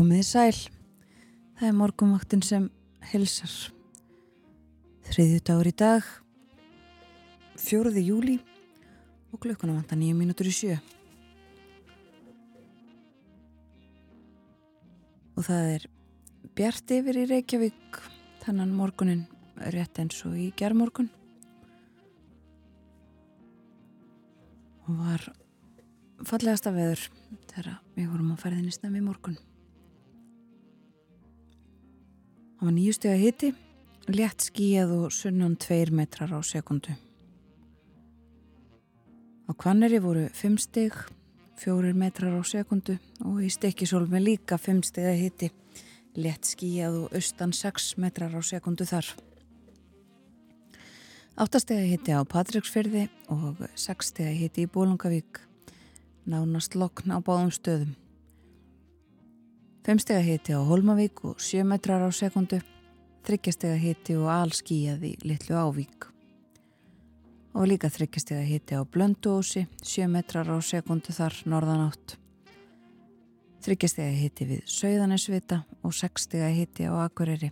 Komiði sæl, það er morgunvaktin sem helsar. Þriðju dagur í dag, fjóruði júli og klukkuna vanta nýju mínútur í sjö. Og það er bjart yfir í Reykjavík þannan morgunin rétt eins og í gerðmorgun. Og var fallegasta veður þegar við vorum á ferðinni snemmi morgun. Það var nýju steg að hitti, létt skíjað og sunnan tveir metrar á sekundu. Á kvanneri voru fimm steg, fjórir metrar á sekundu og í stekkisólmi líka fimm steg að hitti, létt skíjað og austan sex metrar á sekundu þar. Áttasteg að hitti á Patricksfyrði og sex steg að hitti í Bólungavík, nánast lokn á báðum stöðum. Femstega hiti á Holmavík og 7 metrar á sekundu, þryggjastega hiti og allskíjað í Littlu Ávík. Og líka þryggjastega hiti á Blönduósi, 7 metrar á sekundu þar norðan átt. Þryggjastega hiti við Sauðanesvita og 6 stega hiti á Akureyri,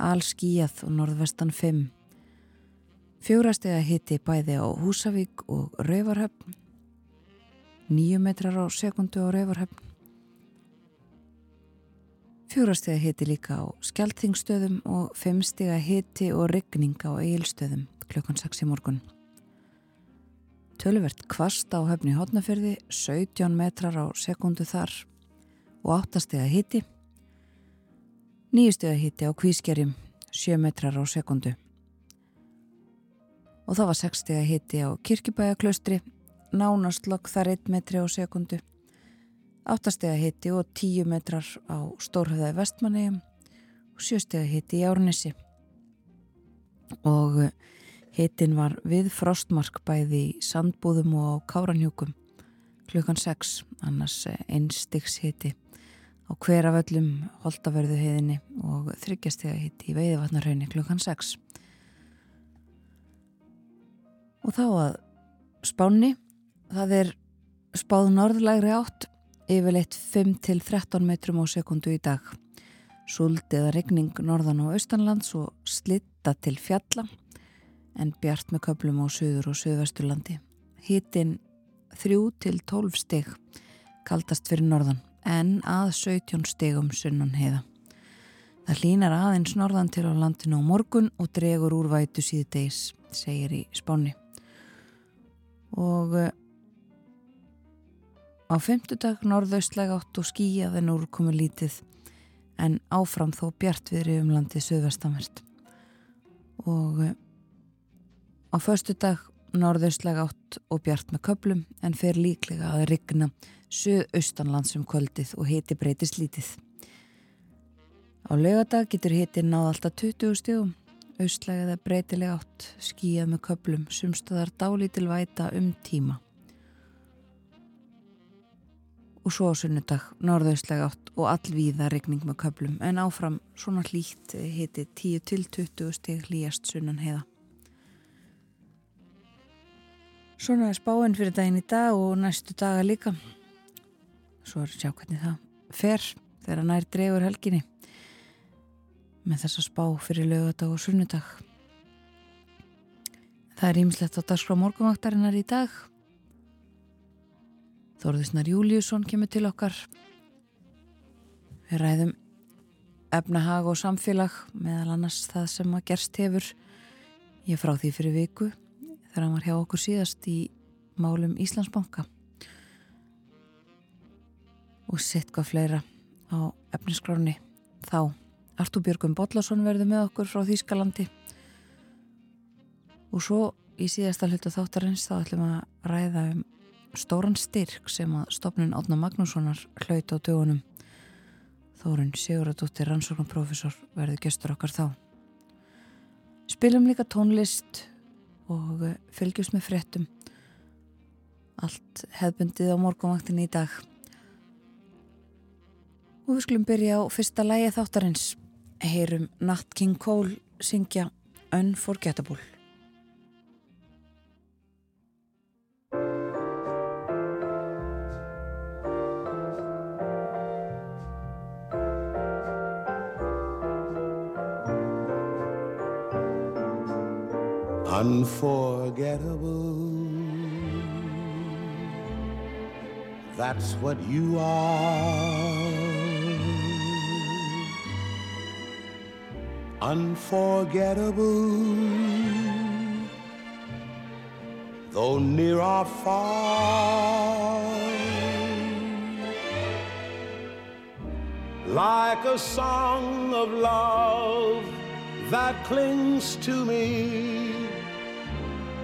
allskíjað og norðvestan 5. Fjórastega hiti bæði á Húsavík og Rauvarhöfn, 9 metrar á sekundu á Rauvarhöfn. Fjórastega hiti líka á skjaldþingstöðum og fimmstega hiti og ryggning á eigilstöðum klukkan 6 í morgun. Töluvert kvast á höfni hodnafyrði, 17 metrar á sekundu þar og 8 stega hiti. 9 stega hiti á kvískerjum, 7 metrar á sekundu. Og það var 6 stega hiti á kirkibæjaklaustri, nánast lokk þar 1 metri á sekundu. Áttastega hitti og tíu metrar á Stórhauðaði vestmanni og sjöstega hitti í Árnesi. Og hittin var við frostmark bæði í sandbúðum og Káranhjúkum klukkan 6, annars einstiks hitti á hveraföllum holdaverðu heiðinni og þryggjastega hitti í veiðvatnarhaunni klukkan 6. Og þá að spánni, það er spáð norðlægri átt yfirleitt 5-13 metrum á sekundu í dag. Súld eða regning norðan og austanlands og slitta til fjalla en bjart með köplum á söður og söðvesturlandi. Hítinn 3-12 steg kaldast fyrir norðan en að 17 stegum sunnan heiða. Það línar aðeins norðan til á landinu á morgun og dregur úr vætu síðdeis, segir í spáni. Og Á femtudag norðaustlega átt og skíjað en úrkomi lítið en áfram þó bjart viðri um landið söðvestamert. Og á föstudag norðaustlega átt og bjart með köplum en fer líklega að rigna söðaustanlands um kvöldið og hiti breytist lítið. Á lögadag getur hiti náð alltaf 20 stígum, austlega eða breytilega átt, skíjað með köplum, sumstaðar dálítil væta um tíma. Og svo á sunnudag norðaustlega átt og allvíða regning með köplum en áfram svona hlýtt hiti 10-20 steg hlýjast sunnan heiða. Svona er spáinn fyrir daginn í dag og næstu daga líka. Svo er sjá hvernig það fer þegar nær dregur helginni með þessa spá fyrir lögadag og sunnudag. Það er ímislegt á dagskrá morgunvaktarinnar í dag Þorðisnar Júliusson kemur til okkar. Við ræðum efnahag og samfélag meðal annars það sem að gerst hefur. Ég frá því fyrir viku þegar hann var hjá okkur síðast í málum Íslandsbanka. Og hvað fleira á efniskráni þá. Artúr Björgum Bodlason verður með okkur frá Þýskalandi. Og svo í síðasta hlutu þáttarins þá ætlum að ræða um stóran styrk sem að stopnin Átna Magnússonar hlaut á dögunum. Þórun Siguradóttir rannsóknarprofessor verði gestur okkar þá. Spilum líka tónlist og fylgjast með fréttum. Allt hefbundið á morgunvaktin í dag. Og við skulum byrja á fyrsta lægi þáttarins. Heyrum Nat King Cole syngja Unforgettable. Unforgettable. That's what you are. Unforgettable, though near or far. Like a song of love that clings to me.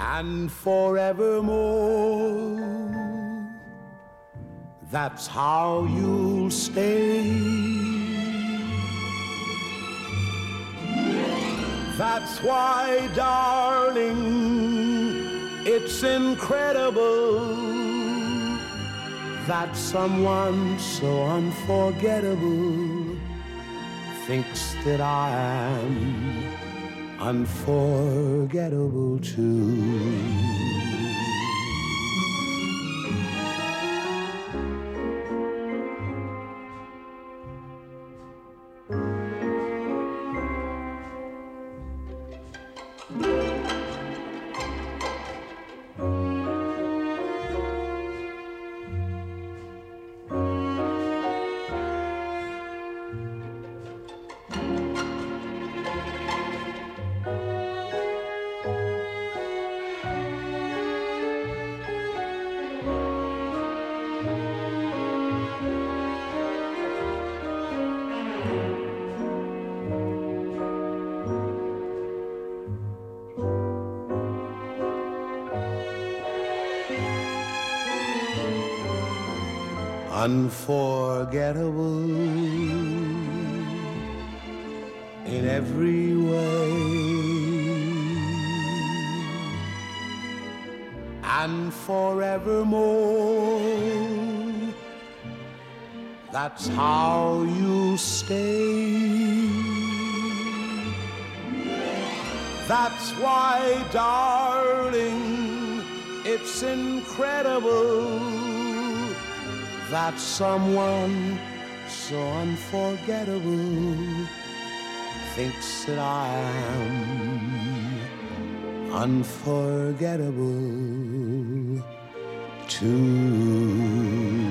And forevermore. That's how you'll stay. That's why, darling, it's incredible that someone so unforgettable thinks that I am unforgettable too. That's how you stay. That's why, darling, it's incredible that someone so unforgettable thinks that I am unforgettable too.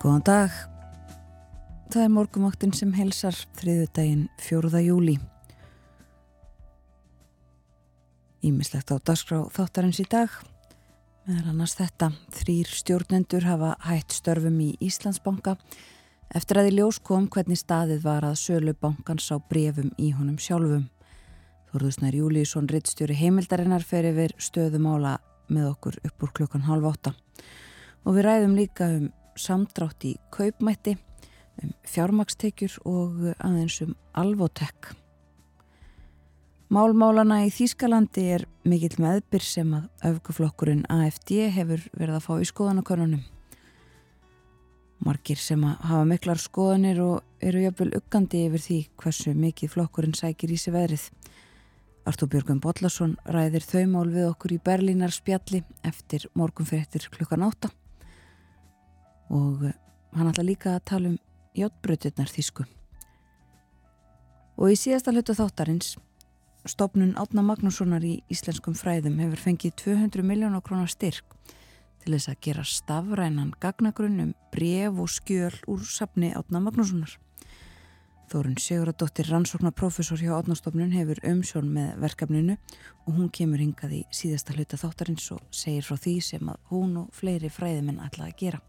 Góðan dag. Það er morgumaktinn sem helsar þriðu daginn 4. júli. Ímislegt á dagskrá þáttarins í dag. Meðal annars þetta. Þrýr stjórnendur hafa hætt störfum í Íslandsbanka eftir að í ljós kom hvernig staðið var að sölu bankans á brefum í honum sjálfum. Þorðusnær Júliusson rittstjóri heimildarinnar fer yfir stöðumála með okkur upp úr klukkan halv átta. Og við ræðum líka um samdrátt í kaupmætti, um fjármakstekjur og aðeins um alvotek. Málmálana í Þýskalandi er mikill meðbyr sem að öfguflokkurinn AFD hefur verið að fá í skoðanakonunum. Margir sem að hafa miklar skoðanir og eru jöfnvel uggandi yfir því hversu mikið flokkurinn sækir í sig veðrið. Artúr Björgum Bodlason ræðir þau mál við okkur í Berlínar spjalli eftir morgunfyrirtir klukkan átta og eh, hann ætla líka að tala um játbröðirnar þýsku. Og í síðasta hlutu þáttarins stopnun Átna Magnússonar í Íslenskum fræðum hefur fengið 200 miljónar krónar styrk til þess að gera stafrænan gagnagrunn um bref og skjöl úr sapni Átna Magnússonar. Þórun Siguradóttir rannsóknarprofessor hjá Átnastofnun hefur umsjón með verkefninu og hún kemur hingað í síðasta hluta þáttarins og segir frá því sem að hún og fleiri fræðiminn ætla að gera.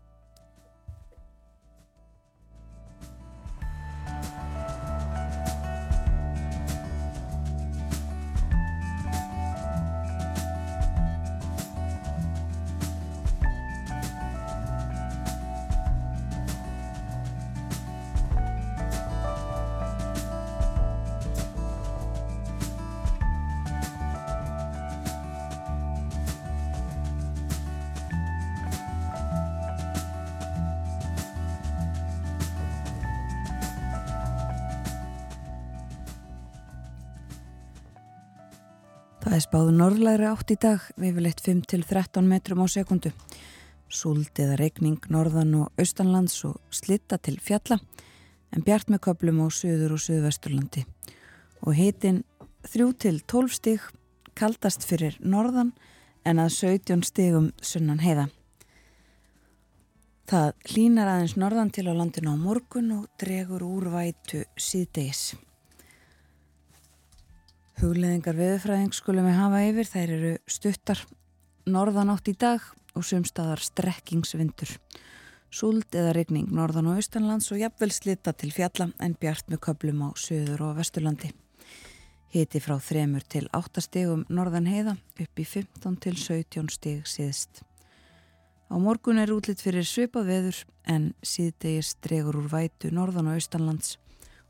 Spáðu norðlæri átt í dag, viðvilegt 5-13 metrum á sekundu. Súld eða regning norðan og austanlands og slitta til fjalla, en bjart með köplum á söður og söðvesturlandi. Og hitin 3-12 stig kaldast fyrir norðan en að 17 stigum sunnan heiða. Það hlínar aðeins norðan til á landinu á morgun og dregur úrvætu síðdegis. Hugleðingar veðurfræðing skulum við hafa yfir, þær eru stuttar norðan átt í dag og sumstaðar strekkingsvindur. Súld eða regning norðan og austanlands og jafnvel slita til fjalla en bjart með köplum á söður og vesturlandi. Hiti frá þremur til 8 stegum norðan heiða upp í 15 til 17 steg síðst. Á morgun er útlitt fyrir svipað veður en síðdegis dregur úr vætu norðan og austanlands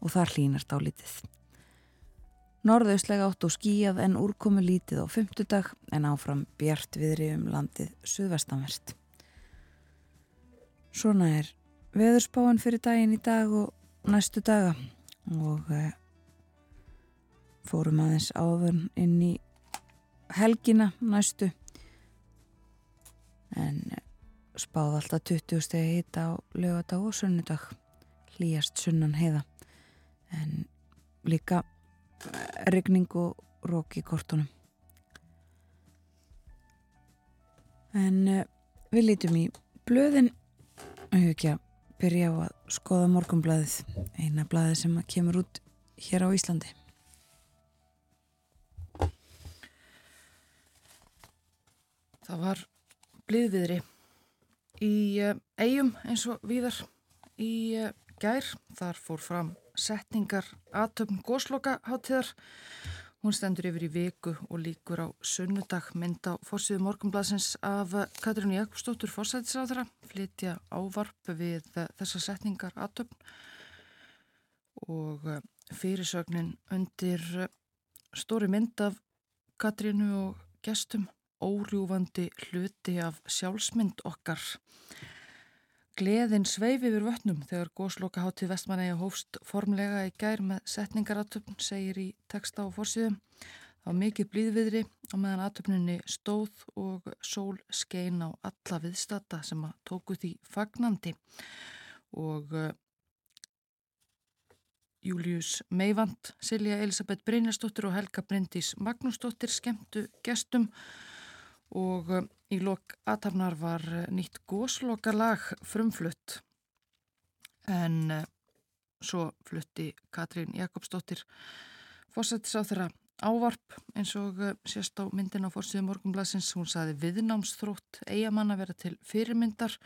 og þar hlínast á litið. Norðauslega átt og skíjað en úrkomu lítið á fymtudag en áfram bjart viðri um landið suðvestanvert. Svona er veðurspáin fyrir daginn í dag og næstu daga og e, fórum aðeins áðun inn í helgina næstu en e, spáð alltaf 20 stegi hita á lögadag og sunnudag hlýjast sunnan heiða en líka regning og rók í kortunum. En uh, við lítum í blöðin og hefur ekki að byrja á að skoða morgumblæðið, eina blæðið sem kemur út hér á Íslandi. Það var bliðviðri í uh, eigum eins og víðar í uh, gær. Þar fór fram setningar aðtöfn gósloka hátíðar. Hún stendur yfir í viku og líkur á sunnudag mynd á fórsíðu morgunblasins af Katrínu Jakobsdóttur fórsætisráðara, flytja ávarp við þessa setningar aðtöfn og fyrirsögnin undir stóri mynd af Katrínu og gestum órjúfandi hluti af sjálfsmynd okkar. Gleðin sveif yfir vötnum þegar góðsloka hátíð vestmanægi hófst formlega í gær með setningaratöfn, segir í texta á fórsíðum. Það var mikið blíðviðri og meðan atöfninni stóð og sól skein á alla viðstata sem að tóku því fagnandi og uh, Július Meivand, Silja Elisabeth Brynjastóttir og Helga Bryndís Magnúsdóttir skemmtu gestum og uh, Í lok aðtafnar var eh, nýtt góslokalag frumflutt. En uh, svo flutti Katrín Jakobsdóttir fórsættis á þeirra ávarp eins og sérst á myndin á fórsíðu morgunblasins. Hún saði viðnámsþrótt eigamann að vera til fyrirmyndar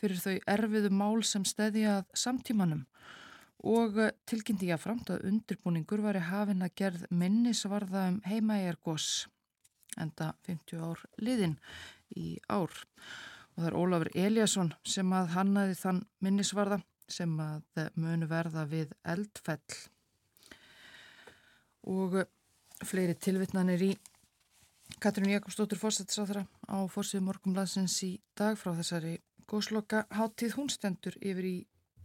fyrir þau erfiðu mál sem stedjað samtímanum. Og tilkynnti ég að framt að undirbúningur var í hafin að gerð minnisvarða um heimaegargós enda 50 ár liðin í ár. Og það er Ólafur Eliasson sem að hannaði þann minnisvarða sem að munu verða við eldfell. Og fleiri tilvittnanir í Katrín Jakobsdóttur fórsættisáþra á fórsíðu morgumlaðsins í dag frá þessari góðsloka háttíð hún stendur yfir í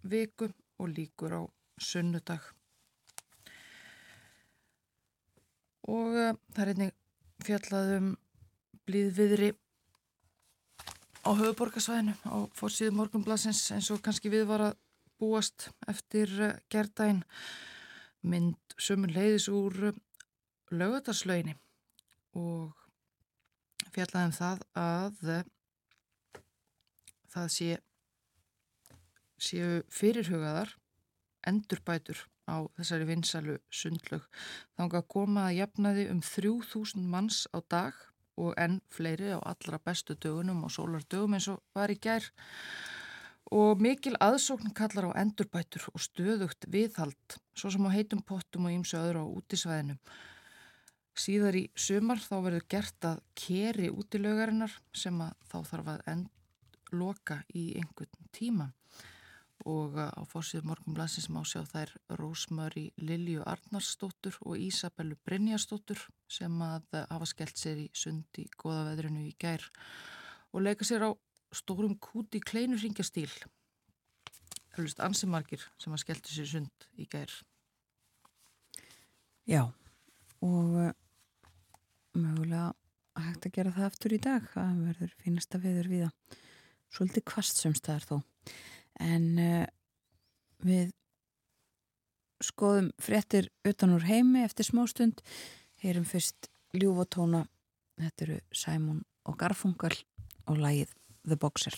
viku og líkur á sunnudag. Og uh, það er einnig fjallaðum blíðviðri á höfuborgarsvæðinu á fórsíðu morgunblassins eins og kannski við var að búast eftir uh, gerðdægin mynd sömur leiðis úr uh, lögutarslöginni og fjallaðum það að uh, það sé séu fyrirhugaðar endurbætur á þessari vinsalu sundlög. Þánga að koma að jafnaði um 3000 manns á dag og enn fleiri á allra bestu dögunum og sólardögum eins og var í gær og mikil aðsókn kallar á endurbætur og stöðugt viðhald svo sem á heitum pottum og ímsu öðru á útisvæðinu. Síðar í sumar þá verður gert að keri útilögarinnar sem að þá þarf að endloka í einhvern tíma og uh, á fórsið morgunblansins má sjá þær Rósmöri Lilju Arnarsdóttur og Ísabellu Brynjarsdóttur sem að uh, hafa skellt sér í sund í goða veðrinu í gær og leika sér á stórum kút í kleinurringjastýl Ölust ansimarkir sem að skelltu sér sund í gær. Já og uh, mögulega hægt að gera það aftur í dag. Það verður fínasta viður við það svolítið kvast sem staðar þó en uh, við skoðum fréttir utan úr heimi eftir smástund. Heyrum fyrst ljúfotóna þetta eru Sæmún og Garfungal og lægið The Boxer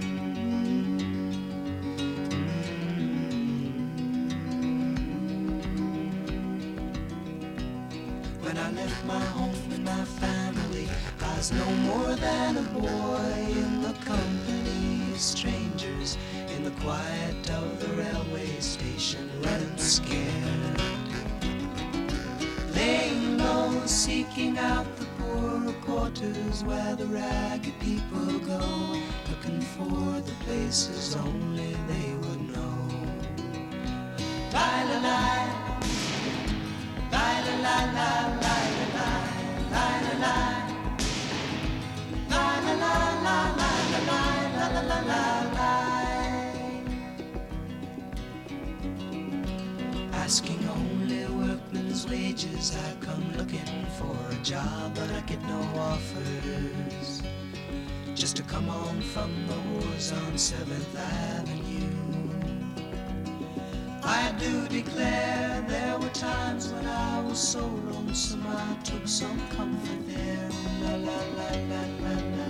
My home and my family, I was no more than a boy in the company of strangers in the quiet of the railway station, running scared. Laying low, seeking out the poorer quarters where the ragged people go, looking for the places only they would know. La la la. La la la la la la Asking only workmen's wages I come looking for a job but I get no offers. Just to come home from the wars on 7th Avenue do declare there were times when I was so lonesome I took some comfort there. La la la la la la.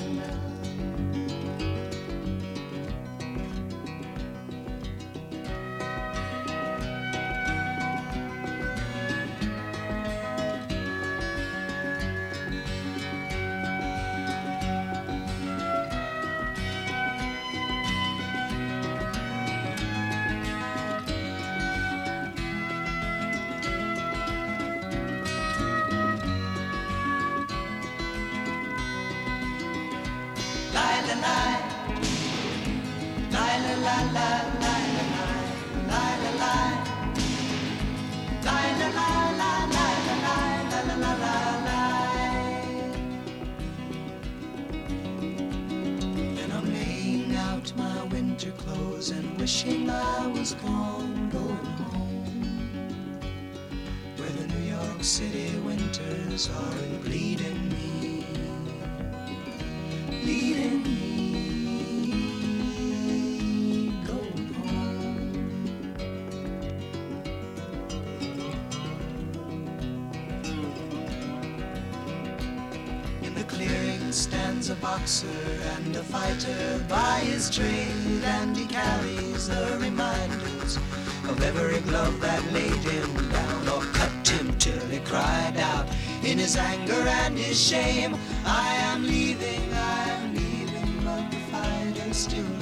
Wishing I was gone, going home. Where the New York City winters are bleeding boxer and a fighter by his trade, and he carries the reminders of every glove that laid him down or cut him till he cried out in his anger and his shame. I am leaving, I am leaving, but the fighter still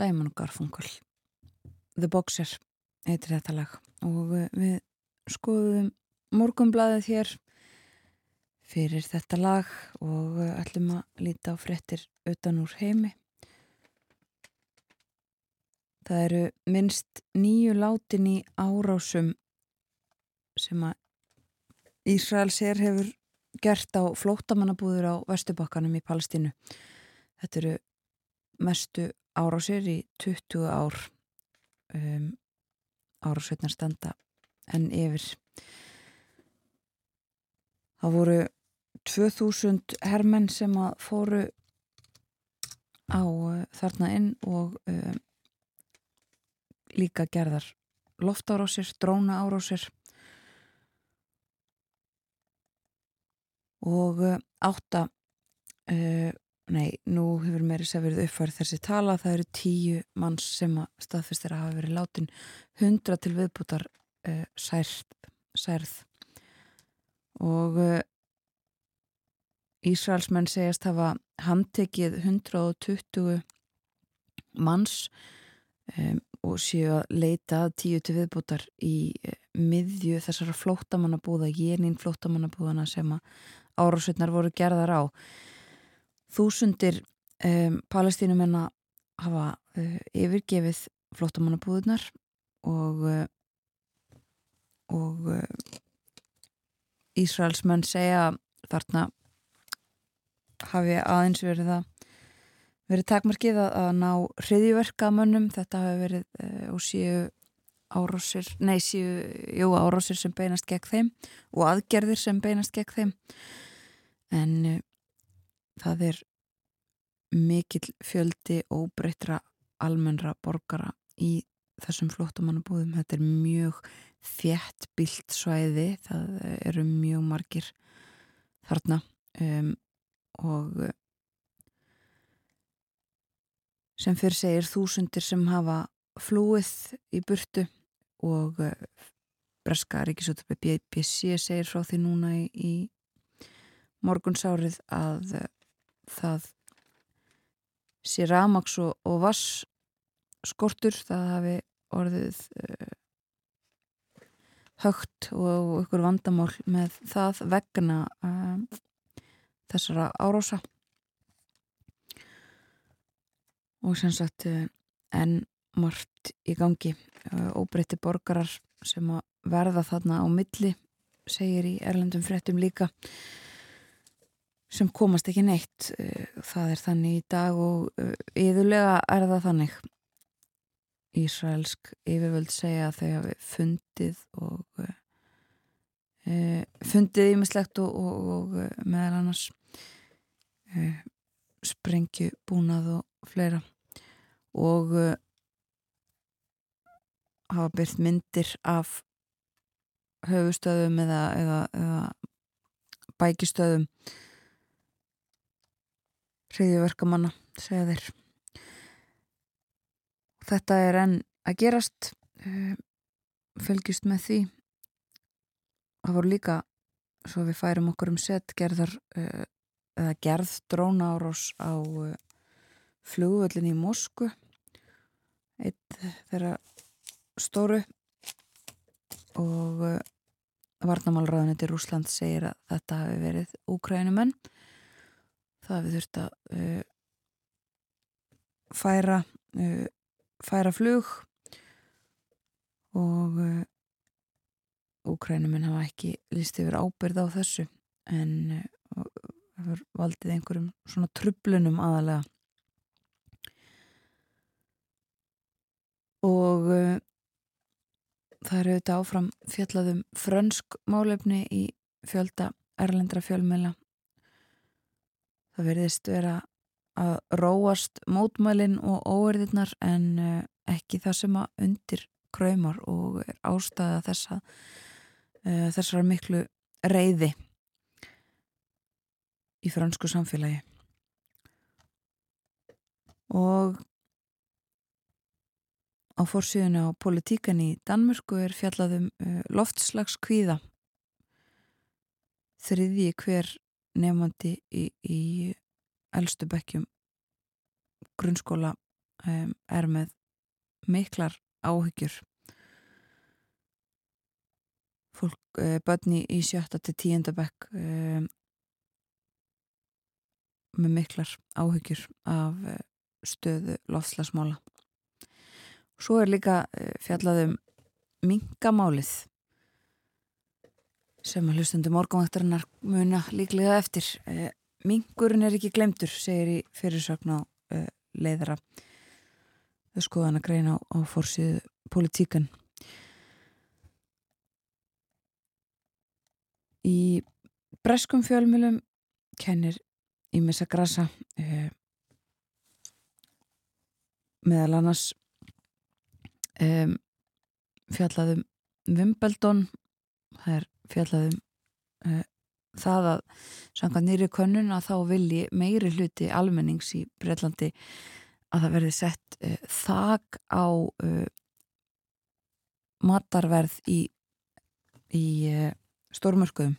Simon Garfunkel. The Boxer heitir þetta lag. Og uh, við skoðum morgumblaðið hér fyrir þetta lag og uh, ætlum að líta á frettir utan úr heimi. Það eru minnst nýju látin í árásum sem að Ísraels er hefur gert á flótamannabúður á Vestubakkanum í Palestínu. Þetta eru mestu árásir í 20 ár um, árásveitnar standa en yfir. Það voru 2000 hermenn sem að fóru á uh, þarna inn og um, líka gerðar loftárásir, dróna árásir og uh, átta uh, nei, nú hefur meiri sér verið uppfærið þessi tala, það eru tíu manns sem að staðfyrstir að hafa verið látin hundra til viðbútar uh, særð, særð og uh, Ísraelsmenn segjast hafa handtekið 120 manns um, og séu að leita tíu til viðbútar í uh, miðju þessara flóttamannabúða, génin flóttamannabúðana sem að árásveitnar voru gerðar á. Þúsundir um, palestínumenn hafa uh, yfirgefið flóttamannabúðunar og, uh, og uh, Ísraelsmenn segja þarna hafi aðeins verið að verið takmarkið að, að ná hriðiverkamönnum, þetta hafi verið uh, og séu árásir, nei séu, jú árásir sem beinast gegn þeim og aðgerðir sem beinast gegn þeim. En uh, það er mikill fjöldi óbreytra almennra borgara í þessum flottamannabúðum þetta er mjög þjætt bilt svæði. Það eru mjög margir þarna um, og sem fyrir segir þúsundir sem hafa flúið í burtu og Breska Ríkisúttöpi BBC segir frá því núna í, í morgunsárið að uh, það sé ramaks og, og vass skortur, það hafi orðið uh, högt og ykkur vandamál með það vegna uh, þessara árása. Og sem sagt enn margt í gangi. Óbreytti borgarar sem að verða þarna á milli segir í erlendum fréttum líka sem komast ekki neitt það er þannig í dag og yðurlega er það þannig. Ísraelsk yfirvöld segja að þau hafi fundið og e, fundið ímislegt og, og, og meðal annars e, sprengju búnað og fleira. Og e, hafa byrkt myndir af höfustöðum eða, eða, eða bækistöðum hriðjuverkamanna segja þeir. Þetta er enn að gerast uh, fylgjast með því. Það voru líka svo við færum okkur um set gerðar uh, eða gerð dróna árás á uh, flugvöldin í Mosku eitt þeirra stóru. Og varnamálraðuniti Rúsland segir að þetta hafi verið úkrænumenn það hafi þurft að færa færa flug og uh, úkrænuminn hafa ekki líst yfir ábyrð á þessu en uh, valdið einhverjum svona trublunum aðalega og uh, það eru auðvitað áfram fjallaðum frönsk málefni í fjölda erlendra fjölmela það verðist vera að róast mótmælin og óerðirnar en uh, ekki það sem að undir kræmar og er ástæða þessa uh, þessara miklu reyði í fransku samfélagi. Og á fórsíðinu á politíkan í Danmörku er fjallaðum uh, loftslagskvíða. Þriðji hver nefandi í, í elstu bekkjum grunnskóla um, er með miklar áhyggjur. Fólk, uh, börni í sjötta til tíunda bekk um, með miklar áhyggjur af uh, stöðu lofslagsmála svo er líka uh, fjallaðum mingamálið sem að hlustundum morgunvaktarinnar muna líklega eftir. Mingurinn er ekki glemtur segir í fyrirsögn á leiðara skoðan að greina á, á fórsíðu politíkan í breskum fjölmjölum kennir Ímessa Grasa eh, meðal annars eh, fjallaðum Wimbledon það er fjallaðum eh, það að samkvæmt nýri könnun að þá vilji meiri hluti almennings í Breitlandi að það verði sett uh, þak á uh, matarverð í, í uh, stórmörkuðum.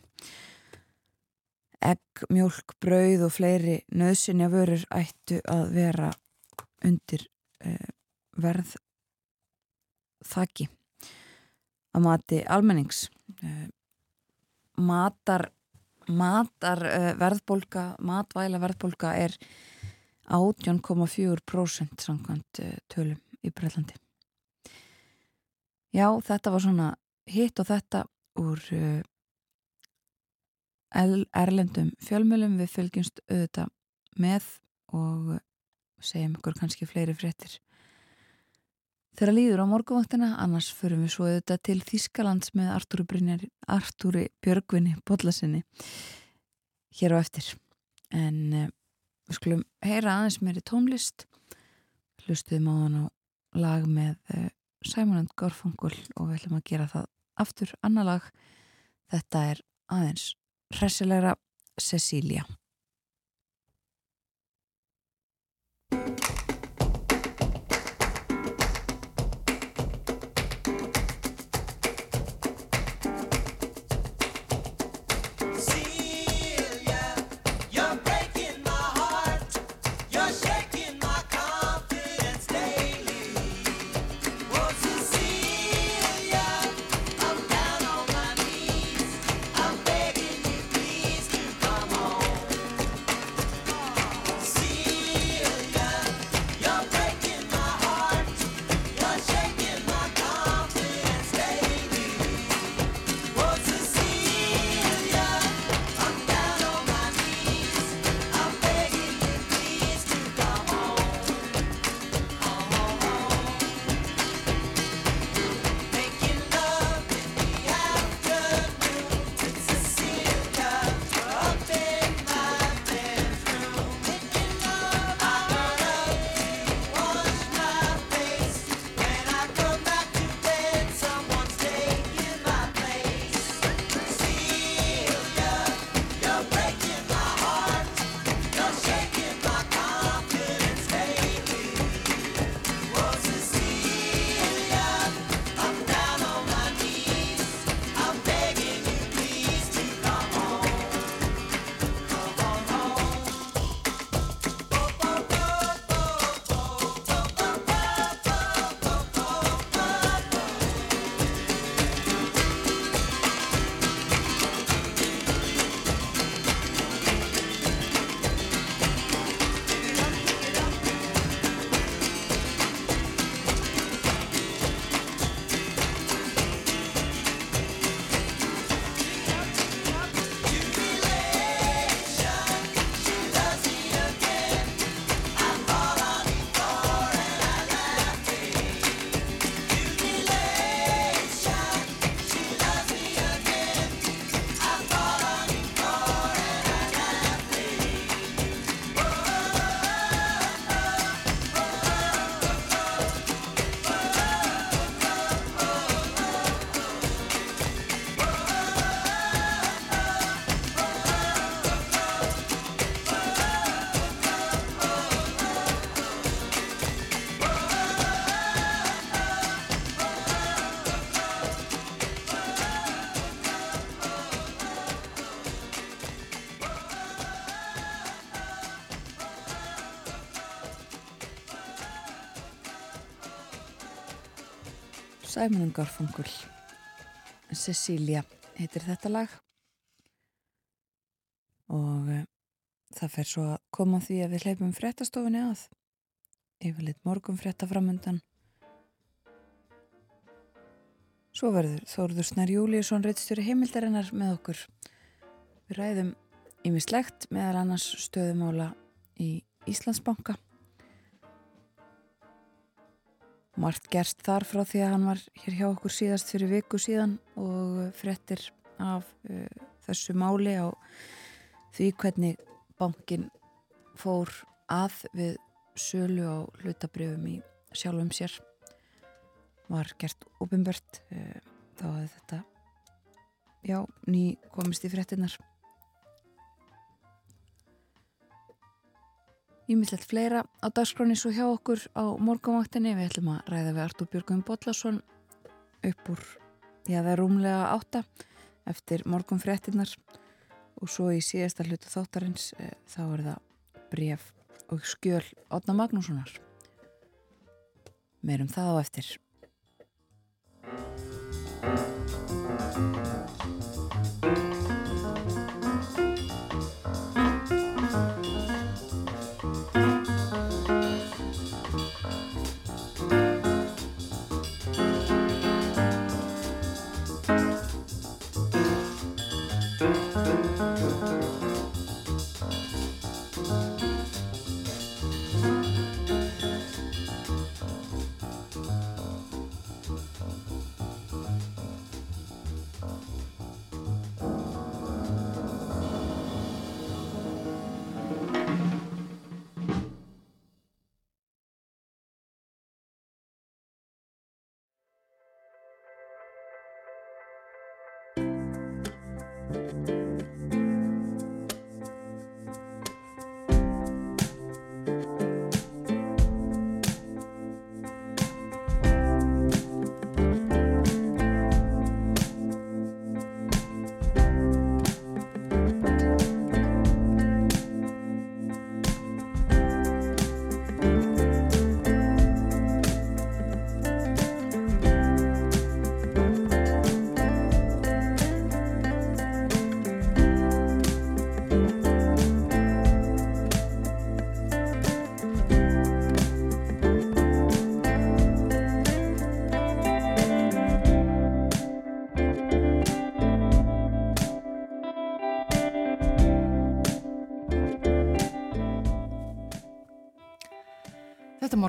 Egg, mjölk, brauð og fleiri nöðsynja vörur ættu að vera undir verð þakki að mati almennings matar matar verðbólka matvæla verðbólka er 18,4% samkvæmt eh, tölum í Breitlandi. Já, þetta var svona hitt og þetta úr uh, erlendum fjölmjölum við fylgjumst auðvitað með og segjum ykkur kannski fleiri fréttir þegar líður á morgunvaktina annars förum við svo auðvitað til Þískalands með Artúri Björgvinni Bodlasinni hér á eftir. En uh, Við skulum heyra aðeins meiri tónlist. Hlustuðum á hann á lag með uh, Simon and Garfunkel og við ætlum að gera það aftur annar lag. Þetta er aðeins hressilegra Cecilia Simon Garfunkel. Cecilia heitir þetta lag. Og uh, það fer svo að koma því að við hleypum fréttastofinni að. Yfirleitt morgun frétta framöndan svo verður Þóruður Snær Júliusson reittstjóri heimildarinnar með okkur. Við ræðum ímislegt meðal annars stöðumála í Íslandsbanka margt gerst þar frá því að hann var hér hjá okkur síðast fyrir viku síðan og frettir af uh, þessu máli á því hvernig bankin fór að við sölu á hlutabrjöfum í sjálfum sér. Var gert ofinbört uh, þá að þetta já, ný komist í frettinnar Ímislegt fleira á dagskráni svo hjá okkur á morgunvaktinni. Við ætlum að ræða við Artúr Björgum Bodlason upp úr, já það er rúmlega átta eftir morgun fréttinnar og svo í síðasta hlutu þáttarins e, þá er það bref og skjöl Átna Magnússonar. Meirum það á eftir.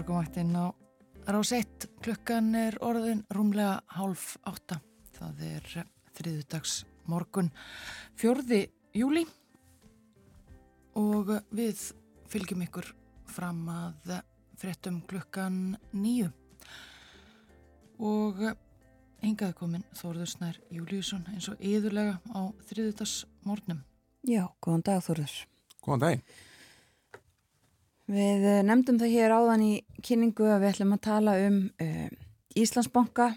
Morgunvaktin á Ráseitt. Klukkan er orðin rúmlega hálf átta. Það er þriðudags morgun fjörði júli og við fylgjum ykkur fram að frettum klukkan nýju. Og engaði komin Þórður Snær Júliusson eins og yðurlega á þriðudags morgnum. Já, góðan dag Þórður. Góðan dag. Við eh, nefndum það hér áðan í kynningu að við ætlum að tala um uh, Íslandsbanka.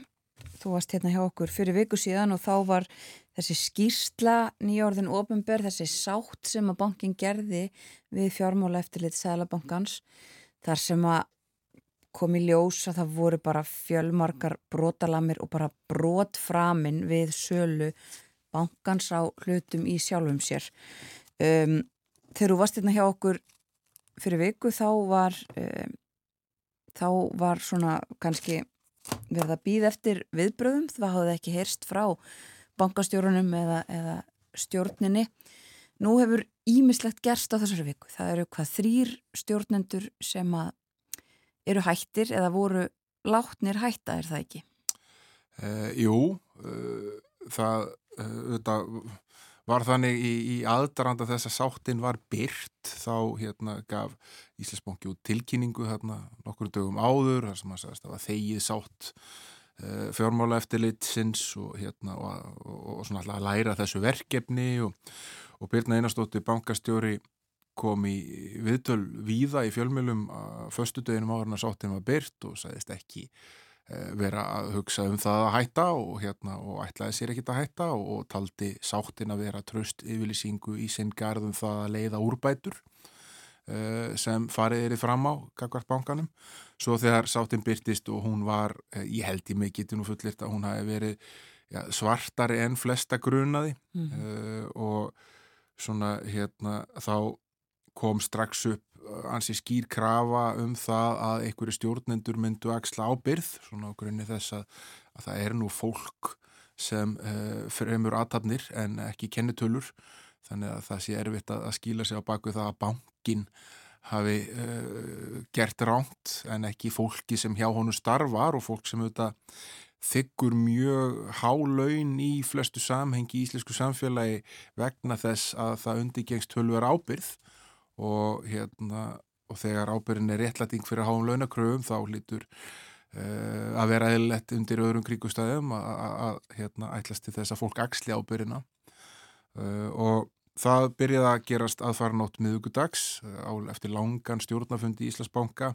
Þú varst hérna hjá okkur fyrir viku síðan og þá var þessi skýrsla nýjórðin ofinber, þessi sátt sem að bankin gerði við fjármála eftirlit Sælabankans þar sem að kom í ljós að það voru bara fjölmarkar brotalamir og bara brotframin við sölu bankans á hlutum í sjálfum sér. Um, þegar þú varst hérna hjá okkur fyrir viku þá var um, þá var svona kannski verið að býða eftir viðbröðum það hafði ekki heyrst frá bankastjórunum eða, eða stjórninni nú hefur ímislegt gerst á þessari viku það eru hvað þrýr stjórnendur sem að eru hættir eða voru látnir hætta er það ekki? Uh, jú uh, það uh, var þannig í, í aðdaranda þess að sáttin var byrt þá hérna gaf Íslandsbónki út tilkynningu hérna nokkur dögum áður þar sem að það var þegið sátt uh, fjármála eftirlit sinns og hérna og, og, og svona alltaf að læra þessu verkefni og, og Birna Einarstóttir bankastjóri kom í viðtöl víða í fjölmjölum að förstu döginum áður að sáttin var byrt og sagðist ekki Eh, vera að hugsa um það að hætta og, hérna, og ætlaði sér ekkit að hætta og, og taldi sáttin að vera tröst yfirlýsingu í sinn garðum það að leiða úrbætur uh, sem farið erið fram á kakvart bankanum svo þegar sáttinn byrtist og hún var, uh, ég held í mig getur nú fullirt að hún hafi verið ja, svartari en flesta grunaði mm -hmm. og svona hérna þá kom strax upp ansi skýr krafa um það að einhverju stjórnendur myndu axla ábyrð svona á grunni þess að, að það er nú fólk sem uh, fremur aðtarnir en ekki kennitölur. Þannig að það sé erfitt að, að skýla sig á baku það að bankin hafi uh, gert ránt en ekki fólki sem hjá honu starfar og fólk sem auðvitað þykkur mjög hálaun í flestu samhengi í íslensku samfélagi vegna þess að það undirgengst tölver ábyrð og, hérna, og þegar ábyrðin er réttlæting fyrir háum launakröfum þá lítur uh, að vera eðlert undir öðrum kríkustæðum að hérna, ætlast til þess að fólk axli ábyrðina uh, og Það byrjaði að gerast aðfara nátt miðugudags uh, eftir langan stjórnafundi í Íslandsbanka.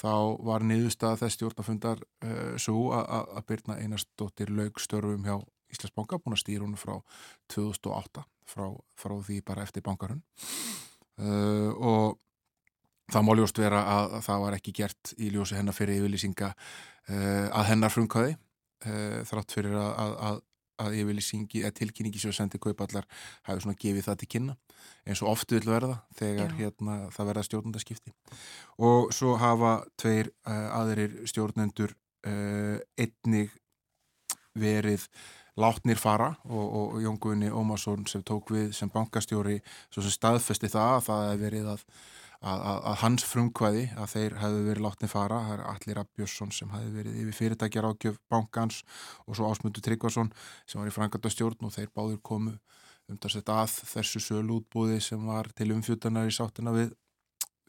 Þá var niðurstað þess stjórnafundar uh, svo að byrna einastóttir laugstörfum hjá Íslandsbanka, búin að stýra hún frá 2008, frá, frá því bara eftir bankarun. Uh, og það má ljóst vera að, að það var ekki gert í ljósi hennar fyrir yfirlýsinga uh, að hennar frumkvæði, uh, þrátt fyrir að, að að yfirlýsingi, eða tilkynningi sem sendi kaupallar hafi svona gefið það til kynna eins og oftu vil verða þegar hérna, það verða stjórnendaskipti. Og svo hafa tveir uh, aðrir stjórnendur uh, einnig verið látnir fara og, og Jón Guðni Ómarsson sem tók við sem bankastjóri sem staðfesti það að það hefur verið að að, að, að hans frumkvæði að þeir hefðu verið látni fara, það er Allir Abjörsson sem hefði verið yfir fyrirtækjar ágjöf bankans og svo Ásmundur Tryggvason sem var í frangatastjórn og þeir báður komu um þess að þessu sölútbúði sem var til umfjöldanar í sáttina við,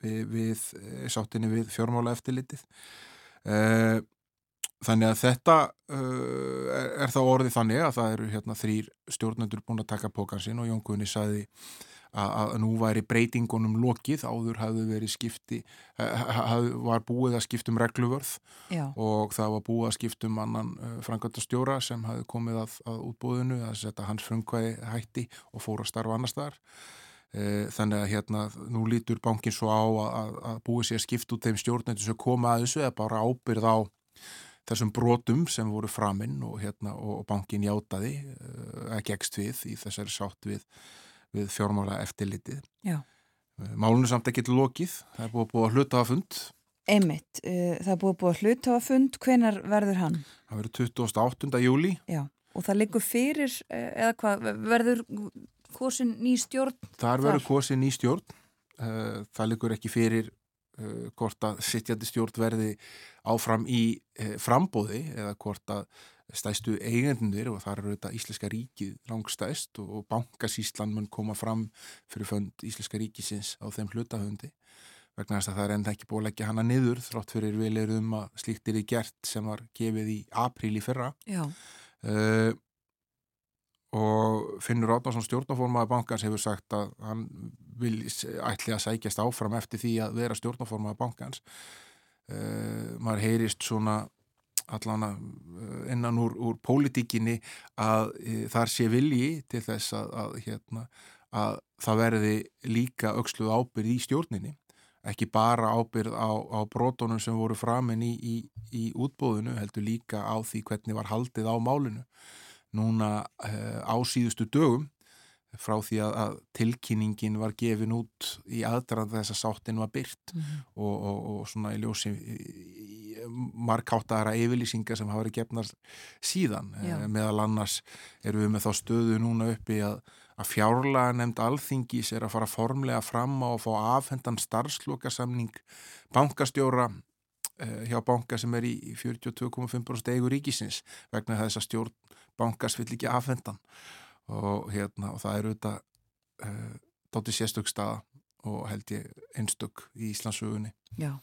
við, við eh, sáttinni við fjármála eftirlitið uh, þannig að þetta uh, er, er þá orðið þannig að það eru hérna þrýr stjórnendur búin að taka pókansinn og Jón Guðni sagði að nú væri breytingunum lokið, áður hafðu verið skipti, hafðu, var búið að skiptum regluvörð Já. og það var búið að skiptum annan uh, frangatastjóra sem hafði komið að, að útbúðinu að setja hans frumkvæði hætti og fóra að starfa annar staðar. E, þannig að hérna nú lítur bankin svo á að, að búið sér skipt út þeim stjórnendur sem koma að þessu eða bara ábyrð á þessum brotum sem voru framinn og, hérna, og bankin játaði að gegst við í þessari sátt við við fjármála eftirlitið. Já. Eh, Málunum samt ekki til lokið, það er búið að búið að hluta á fund. Einmitt, uh, það er búið að búið að hluta á fund, hvenar verður hann? Það verður 28. júli. Já, og það liggur fyrir, eh, eða hvað, verður kosin ný stjórn? Það verður kosin ný stjórn, það liggur ekki fyrir uh, hvort að sittjandi stjórn verði áfram í frambóði eða hvort að stæstu eigendunir og þar eru þetta Íslenska ríkið langstæst og bankasíslan mun koma fram fyrir fönd Íslenska ríkisins á þeim hlutahöndi vegna þess að það er enda ekki búið að leggja hana niður þrátt fyrir vilir um að slíkt er gert sem var gefið í apríl í fyrra. Uh, og Finnur Átnarsson stjórnaformaði bankans hefur sagt að hann vil ætli að sækjast áfram eftir því að vera stjórnaformaði bankans. Uh, maður heyrist svona allan eh, innan úr, úr pólitíkinni að e, þar sé vilji til þess að, að, hérna, að það verði líka auksluð ábyrð í stjórninni. Ekki bara ábyrð á, á brotunum sem voru framinn í, í, í útbóðinu, heldur líka á því hvernig var haldið á málinu núna e, á síðustu dögum frá því að, að tilkynningin var gefin út í aðdraðan þess að sáttin var byrt mm -hmm. og, og, og svona í ljósi markáttara yfirlýsingar sem hafa verið gefnar síðan Já. Eh, meðal annars eru við með þá stöðu núna uppi að, að fjárlega nefnd alþingis er að fara formlega fram á að fá afhendan starfslokasamning bankastjóra eh, hjá banka sem er í 42,5% eigu ríkisins vegna þess að stjórn bankas vill ekki afhendan og, hérna, og það eru þetta uh, eh, dóttir sérstök staða og held ég einstök í Íslandsögunni Já.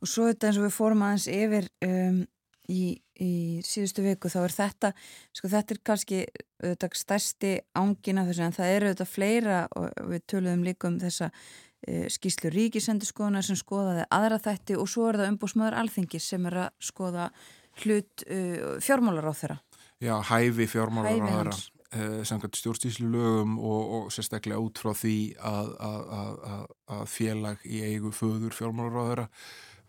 Og svo þetta eins og við fórum aðeins yfir um, í, í síðustu viku þá er þetta, sko þetta er kannski auðvitað stærsti ángina þessu en það eru auðvitað fleira og við töluðum líka um þessa skýslu ríkisendurskoðuna sem skoðaði aðra þætti og svo er það umbúsmaður alþingis sem er að skoða hlut uh, fjármálar á þeirra Já, hæfi fjármálar á þeirra uh, samkvæmt stjórnstíslu lögum og, og sérstaklega út frá því að, að, að, að félag í eigu föður fjármálaráðara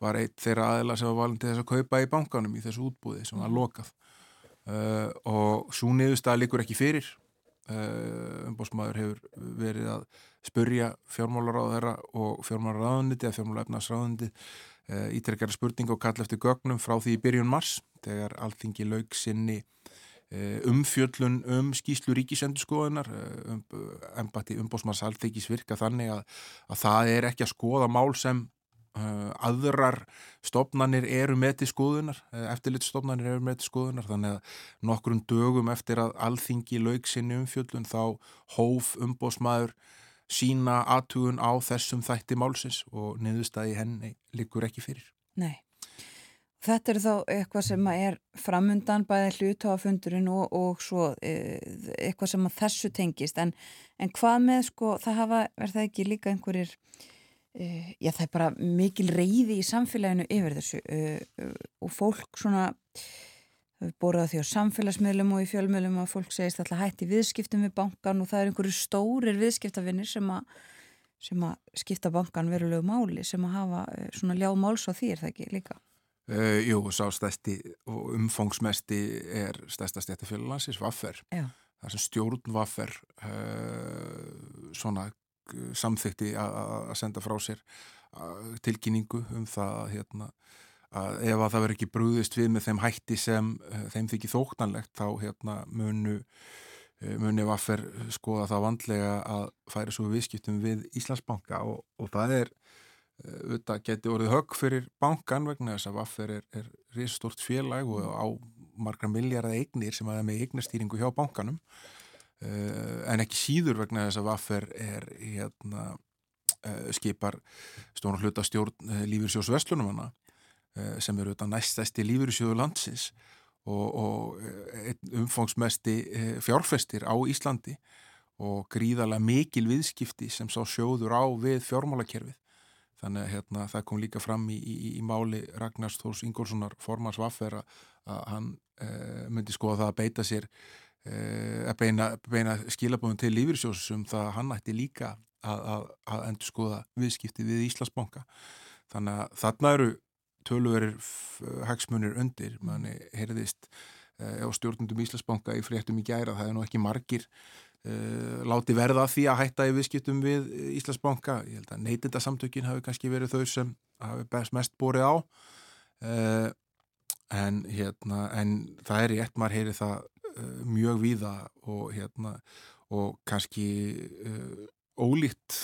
var eitt þeirra aðila sem var valin til þess að kaupa í bankanum í þessu útbúði sem var lokað. Uh, og svo niðurstað likur ekki fyrir. Umbósmaður hefur verið að spurja fjármálaráðara og fjármálaráðuniti eða fjármálaefnarsráðuniti uh, ítrekkara spurning og kalla eftir gögnum frá því í byrjun mars þegar alltingi laug sinni Eh, umfjöllun um skýslu ríkisendurskoðunar eh, um, embati umbósmanns alþykis virka þannig að, að það er ekki að skoða mál sem aðrar stopnarnir eru með til skoðunar eftirlitstopnarnir eru með til skoðunar. Þannig að nokkrum dögum eftir að alþingi laug sinni umfjöllun þá hóf umbósmaður sína aðtugun á þessum þætti málsins og niðurstaði henni likur ekki fyrir. Nei. Þetta er þá eitthvað sem er framundan bæði hlutáfundurinn og, og svo e, eitthvað sem að þessu tengist. En, en hvað með sko það hafa, er það ekki líka einhverjir e, já það er bara mikil reyði í samfélaginu yfir þessu e, og fólk svona við bóruða því á samfélagsmiðlum og í fjölmiðlum að fólk segist alltaf hætti viðskiptum við bankan og það er einhverju stórir viðskiptafinnir sem sem að skipta bankan verulegu máli sem að hafa svona ljá máls á því er það ekki líka Uh, jú, sá stæsti og umfangsmesti er stæsta stjættafélaglansins Vaffer. Já. Það er sem stjórn Vaffer uh, svona samþykti að senda frá sér tilkynningu um það hérna, að ef að það verður ekki brúðist við með þeim hætti sem þeim þykir þóknanlegt þá hérna, munu muni Vaffer skoða það vandlega að færa svo viðskiptum við Íslandsbanka og, og það er auðvitað geti orðið högg fyrir bankan vegna þess að Vaffer er, er risastort félag og á margra miljardar eignir sem að er með eignastýringu hjá bankanum. En ekki síður vegna þess að Vaffer er hérna skipar stónu hluta stjórn lífyrsjós Vestlunum sem eru auðvitað næstæsti lífyrsjóðu landsins og, og umfangsmesti fjárfestir á Íslandi og gríðarlega mikil viðskipti sem sá sjóður á við fjármálakerfið Þannig að hérna, það kom líka fram í, í, í máli Ragnars Þórs Ingólfssonar formans vaffer að hann e, myndi skoða það að beita sér e, að beina, beina skilabóðum til lífyrsjósum það að hann ætti líka að, að, að endur skoða viðskipti við Íslandsbanka. Þannig að þarna eru tölverir hagsmunir undir, manni heyrðist e, á stjórnundum Íslandsbanka í fréttum í gæra, það er nú ekki margir Uh, láti verða því að hætta í viðskiptum við Íslandsbanka. Ég held að neytindasamtökin hafi kannski verið þau sem hafi best mest borið á uh, en hérna en það er í ett maður heyri það uh, mjög víða og hérna og kannski ólíkt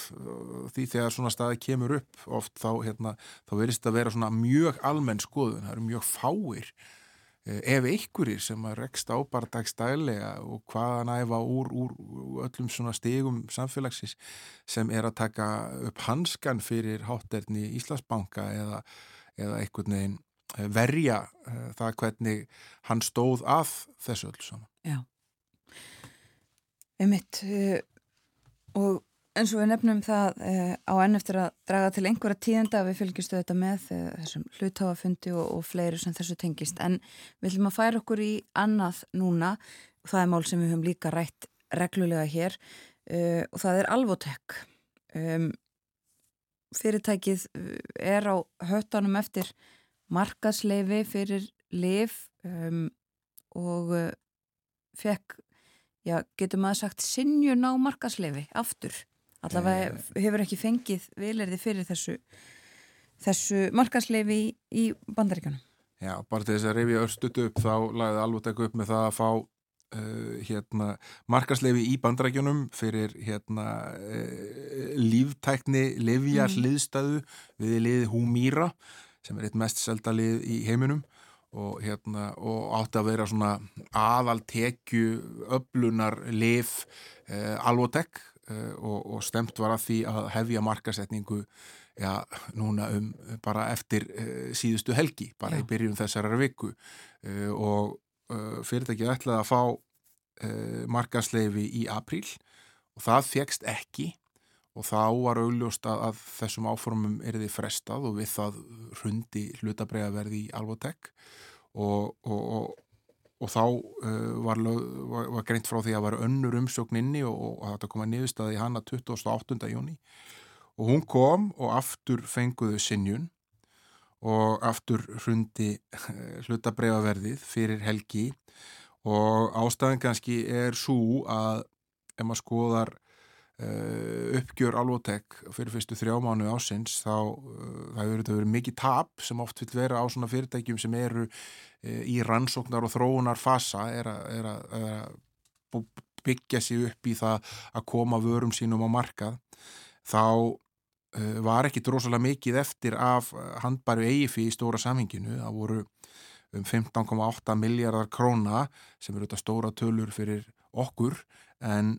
því þegar svona staði kemur upp oft þá hérna þá verist að vera svona mjög almenn skoðun, það eru mjög fáir Eh, ef einhverjir sem að rekst á bara dagstælega og hvaðan æfa úr, úr öllum svona stegum samfélagsins sem er að taka upp hanskan fyrir hátterni Íslandsbanka eða, eða einhvern veginn eh, verja uh, það hvernig hann stóð að þessu öll saman. Já, einmitt uh, og En svo við nefnum það eh, á enn eftir að draga til einhverja tíðenda að við fylgjustu þetta með eh, þessum hluttáfafundi og, og fleiri sem þessu tengist. En við ætlum að færa okkur í annað núna og það er mál sem við höfum líka rætt reglulega hér eh, og það er Alvotek. Um, fyrirtækið eh, er á höttanum eftir markasleifi fyrir liv um, og uh, fekk, já, getur maður sagt, sinjun á markasleifi aftur allavega eh. hefur ekki fengið vilerði fyrir þessu þessu markansleifi í, í bandaríkanum Já, bara til þess að reyfi öllstutu upp þá lagði alveg upp með það að fá uh, hérna, markansleifi í bandaríkanum fyrir hérna, uh, líftækni Livja mm. hliðstæðu við liði Húmíra sem er eitt mest selda lið í heiminum og, hérna, og átti að vera svona aðaltekju öflunar liv uh, Alvotek uh, og, og stemt var að því að hefja markasetningu já, núna um bara eftir uh, síðustu helgi, bara já. í byrjun þessara viku. Uh, og fyrirtækið ætlaði að fá markasleifi í apríl og það fegst ekki. Og þá var augljóst að, að þessum áformum er þið frestað og við það hrundi hlutabræðaverði í Alvotek og, og, og og þá uh, var, var, var greint frá því að var önnur umsókn inni og, og að þetta kom að niðurstaði hana 28. júni og hún kom og aftur fenguðu sinjun og aftur hrundi hlutabreifaverðið fyrir helgi og ástæðan kannski er svo að ef maður skoðar uppgjör alvotek fyrir fyrstu þrjá mánu ásins þá uh, það hefur verið mikið tap sem oft vil vera á svona fyrirtækjum sem eru uh, í rannsóknar og þróunar fasa er að, byggja sig upp í það að koma vörum sínum á markað. Þá var ekki drosalega mikið eftir af handbæru eigifi í stóra samhenginu. Það voru um 15,8 miljardar króna sem eru þetta stóra tölur fyrir okkur en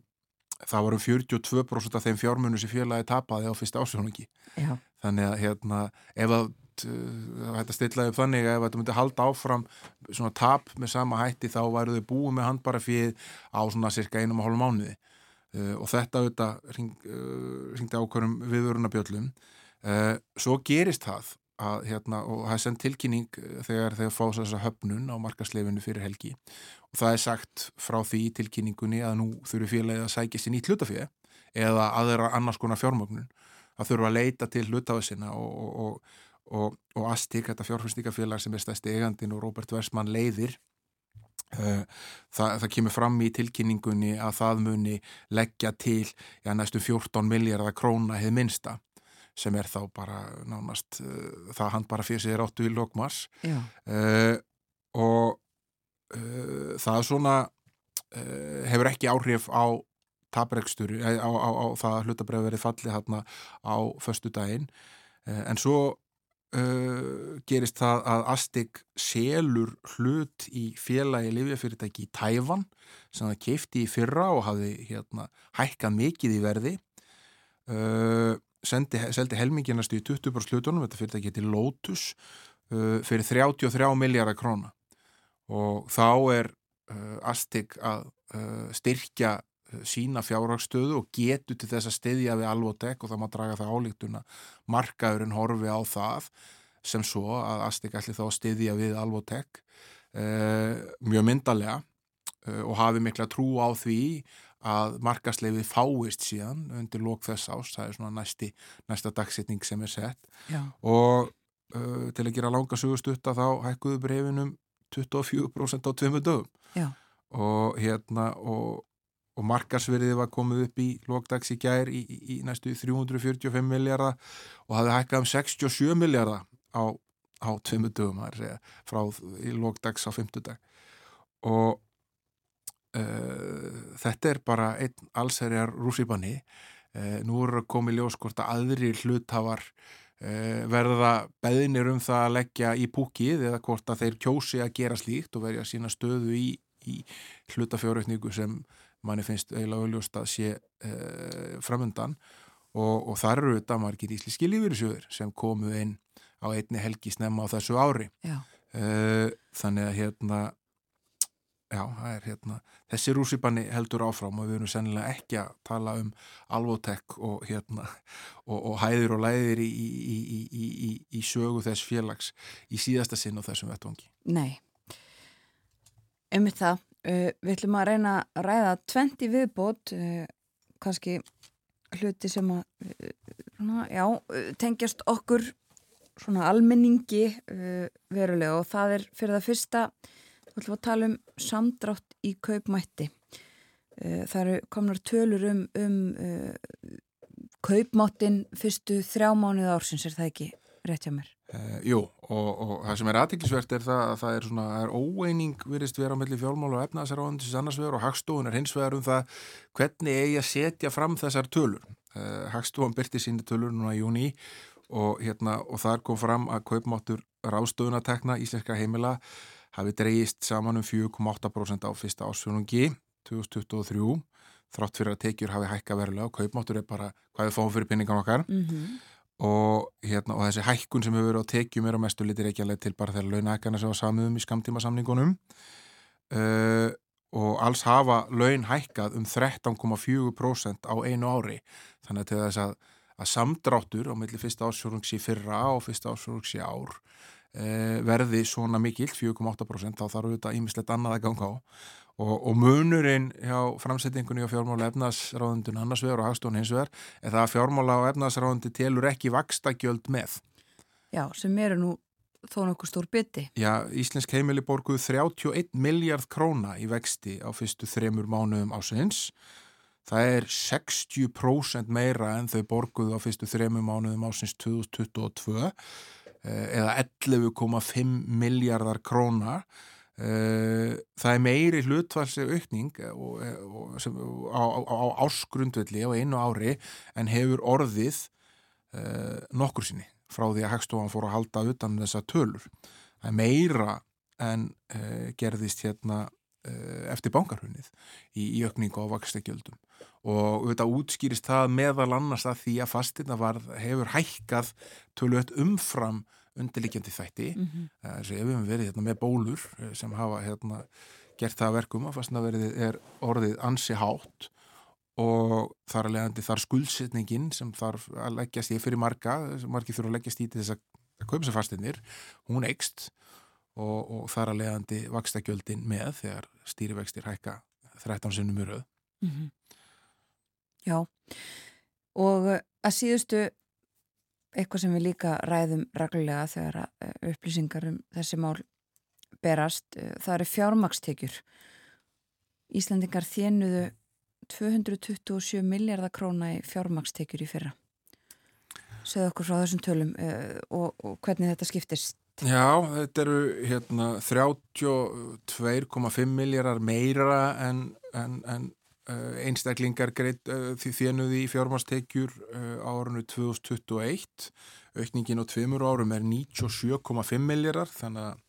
það voru 42% af þeim fjármunum sem félagi tapaði á fyrsta ásjónungi þannig að hérna ef að þetta stillaði upp þannig að ef þetta myndi halda áfram svona tap með sama hætti þá væru þau búið með handbara fyrir á svona cirka einum og hálf mánuði. Uh, og þetta auðvitað ring, uh, ringdi ákvörum viðurunabjöllum uh, svo gerist það að, hérna, og það er sendt tilkynning eh, þegar þeir fá þessa höfnun á markasleifinu fyrir helgi. Og það er sagt frá því tilkynningunni að nú þurfu félagið að sækja sér nýtt hlutafið eða aðra annars konar fjármögnun. Að þurfa að leita til hlutafisina og, og, og, Astik, þetta fjárfyrstíkafélag sem er stæsti eigandin og Robert Versmann leiðir uh, það, það kemur fram í tilkynningunni að það muni leggja til já, næstu 14 miljardar króna hefð minsta sem þá bara nánast uh, það hann bara fyrir sig er áttu í lokmars uh, og uh, það svona uh, hefur ekki áhrif á tabregsturi, á, á, á, á það hlutabrið verið fallið hérna á förstu daginn uh, en svo uh, gerist það að Astig selur hlut í félagi lifjafyrirtæki í Tæfan sem það keipti í fyrra og hafði hérna hækkað mikið í verði. Og sendi, seldi helminginast í 20% slutunum, þetta fyrir að geti Lotus uh, fyrir 33 miljardar króna. Og þá er uh, Astig að uh, styrkja uh, sína fjárhagstöðu og getur til þess að styðja við Alvotek og það má draga það álíktuna markaðurinn horfi á það sem svo að Astig ætli þá að styðja við Alvotek uh, mjög myndalega uh, og hafi mikla trú á því að markasleifið fáist síðan undir lók þess ás, það er svona næsti, næsta dagsetning sem er sett. Já. og uh, til að gera langa sögustutta þá hækkuðu brefinum 24% á tveimu dögum. Og hérna og, og markasverðið var komið upp í lókdags í gær í, í, í næstu 345 miljardar og hafði hækkað um 67 miljardar á, á tveimu dögum frá lókdags á fymtudag og Uh, þetta er bara einn allsherjar rússipanni uh, nú eru komið ljóskort að aðri hluthafar uh, verða beðinir um það að leggja í púkið eða hvort að þeir kjósi að gera slíkt og verja sína stöðu í, í hlutafjáröfningu sem manni finnst eiginlega auðljóst að sé framundan. Og, og þar eru þetta margir ísliski lífyrirsjöður sem komu inn á einni helgi snemma á þessu ári. Þannig að hérna Já, er hérna, þessi rússipanni heldur áfram og við erum sennilega ekki að tala um alvotek og hérna og, og hæðir og læðir í, í, í, í sögu þess félags í síðasta sinn og þessum vettvangi. Nei, um það, uh, við ætlum að reyna að ræða 20 viðbót, uh, kannski hluti sem að, uh, já, tengjast okkur svona almenningi uh, verulega. Og það er fyrir það fyrsta Við ætlum að tala um samdrátt í kaupmætti. Eh, það eru komnar tölur um, um uh, kaupmáttin fyrstu þrjá mánuða ársins, er það ekki rétt hjá mér? Uh, jú, og, og það sem er aðtiklisvert er það að það er svona, er óeining virðist vera á melli fjármála og efnaðsaráðandis annars vegar og Hagstofun er hins vegar um það hvernig eigi að setja fram þessar tölur. Uh, Hagstofun byrti síni tölur núna í júni og, hérna, og þar kom fram að kaupmáttur ráðstöfunatekna íslenska heimila hafi dreyist saman um 4,8% á fyrsta ásfjónungi 2023 þrátt fyrir að tekjur hafi hækka verulega og kaupmáttur er bara hvað við fáum fyrir pinningan okkar. Mm -hmm. og, hérna, og þessi hækkun sem hefur verið á tekjum er á mestu litir ekki alveg til bara þegar launahækana sem var samiðum í skamtíma samningunum uh, og alls hafa laun hækkað um 13,4% á einu ári. Þannig að til þess að, að samdráttur á milli fyrsta ásfjónungs í fyrra og fyrsta ásfjónungs í ár verði svona mikill, 4,8% þá þarf þetta ímislegt annað að ganga á og, og munurinn hjá framsettingunni og fjármála efnaðsráðundun annars vegar og hagstón hins vegar er það að fjármála og efnaðsráðundi telur ekki vakstagjöld með. Já, sem eru nú þó nokkuð stór bytti. Já, Íslensk heimili borguð 31 miljard króna í vexti á fyrstu þremur mánuðum ásins. Það er 60% meira en þau borguð á fyrstu þremur mánuðum ásins 2022 eða 11,5 miljardar króna. Það er meiri hlutvarsleg aukning á, á, á áskrundvelli á einu ári en hefur orðið nokkur sinni frá því að Hagstofan fór að halda utan þessa tölur. Það er meira en gerðist hérna eftir bankarhunnið í, í aukningu á vakstegjöldum og auðvitað útskýrist það meðal annars að því að fastina var, hefur hækkað tölvöld umfram undirlikjandi þætti mm -hmm. þess að við hefum verið hérna, með bólur sem hafa hérna, gert það verkum að fastina verið er orðið ansi hátt og þar að leiðandi þar skuldsetningin sem þarf að leggjast í fyrir marga, margi þurfa að leggjast í til þess að kaupa sér fastinnir, hún eikst og, og þar að leiðandi vakstakjöldin með þegar stýrivextir hækka 13 sinnum í rauð. Mm -hmm. Já, og að síðustu eitthvað sem við líka ræðum reglulega þegar upplýsingar um þessi mál berast, það eru fjármakstekjur. Íslandingar þjenuðu 227 miljardar króna í fjármakstekjur í fyrra. Segð okkur frá þessum tölum og, og hvernig þetta skiptist. Já, þetta eru hérna 32,5 miljardar meira en, en, en einstaklingar greitt uh, því þjenuði í fjármakstekjur árunnu 2021. Aukningin á tveimur árum er 97,5 miljardar þannig að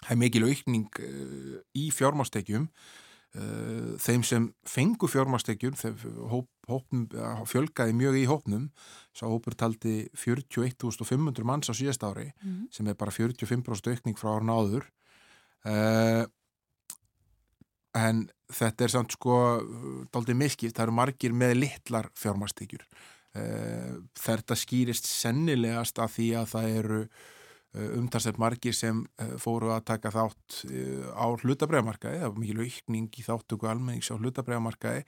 það er mikil aukning í fjármakstekjum Eh, þeim sem fengu fjármastekjur hóp, fjölgaði mjög í hópnum sá hópur taldi 41.500 manns á síðast ári mm -hmm. sem er bara 45% aukning frá árun áður uh, en þetta er samt sko daldi miskipt, það eru margir með litlar fjármastekjur eh, þetta skýrist sennilegast að því að það eru Eh, umtalsett margir sem eh, fóru að taka þátt á hlutabræðamarkaði, það var mikil aukning í þáttöku almennings á hlutabræðamarkaði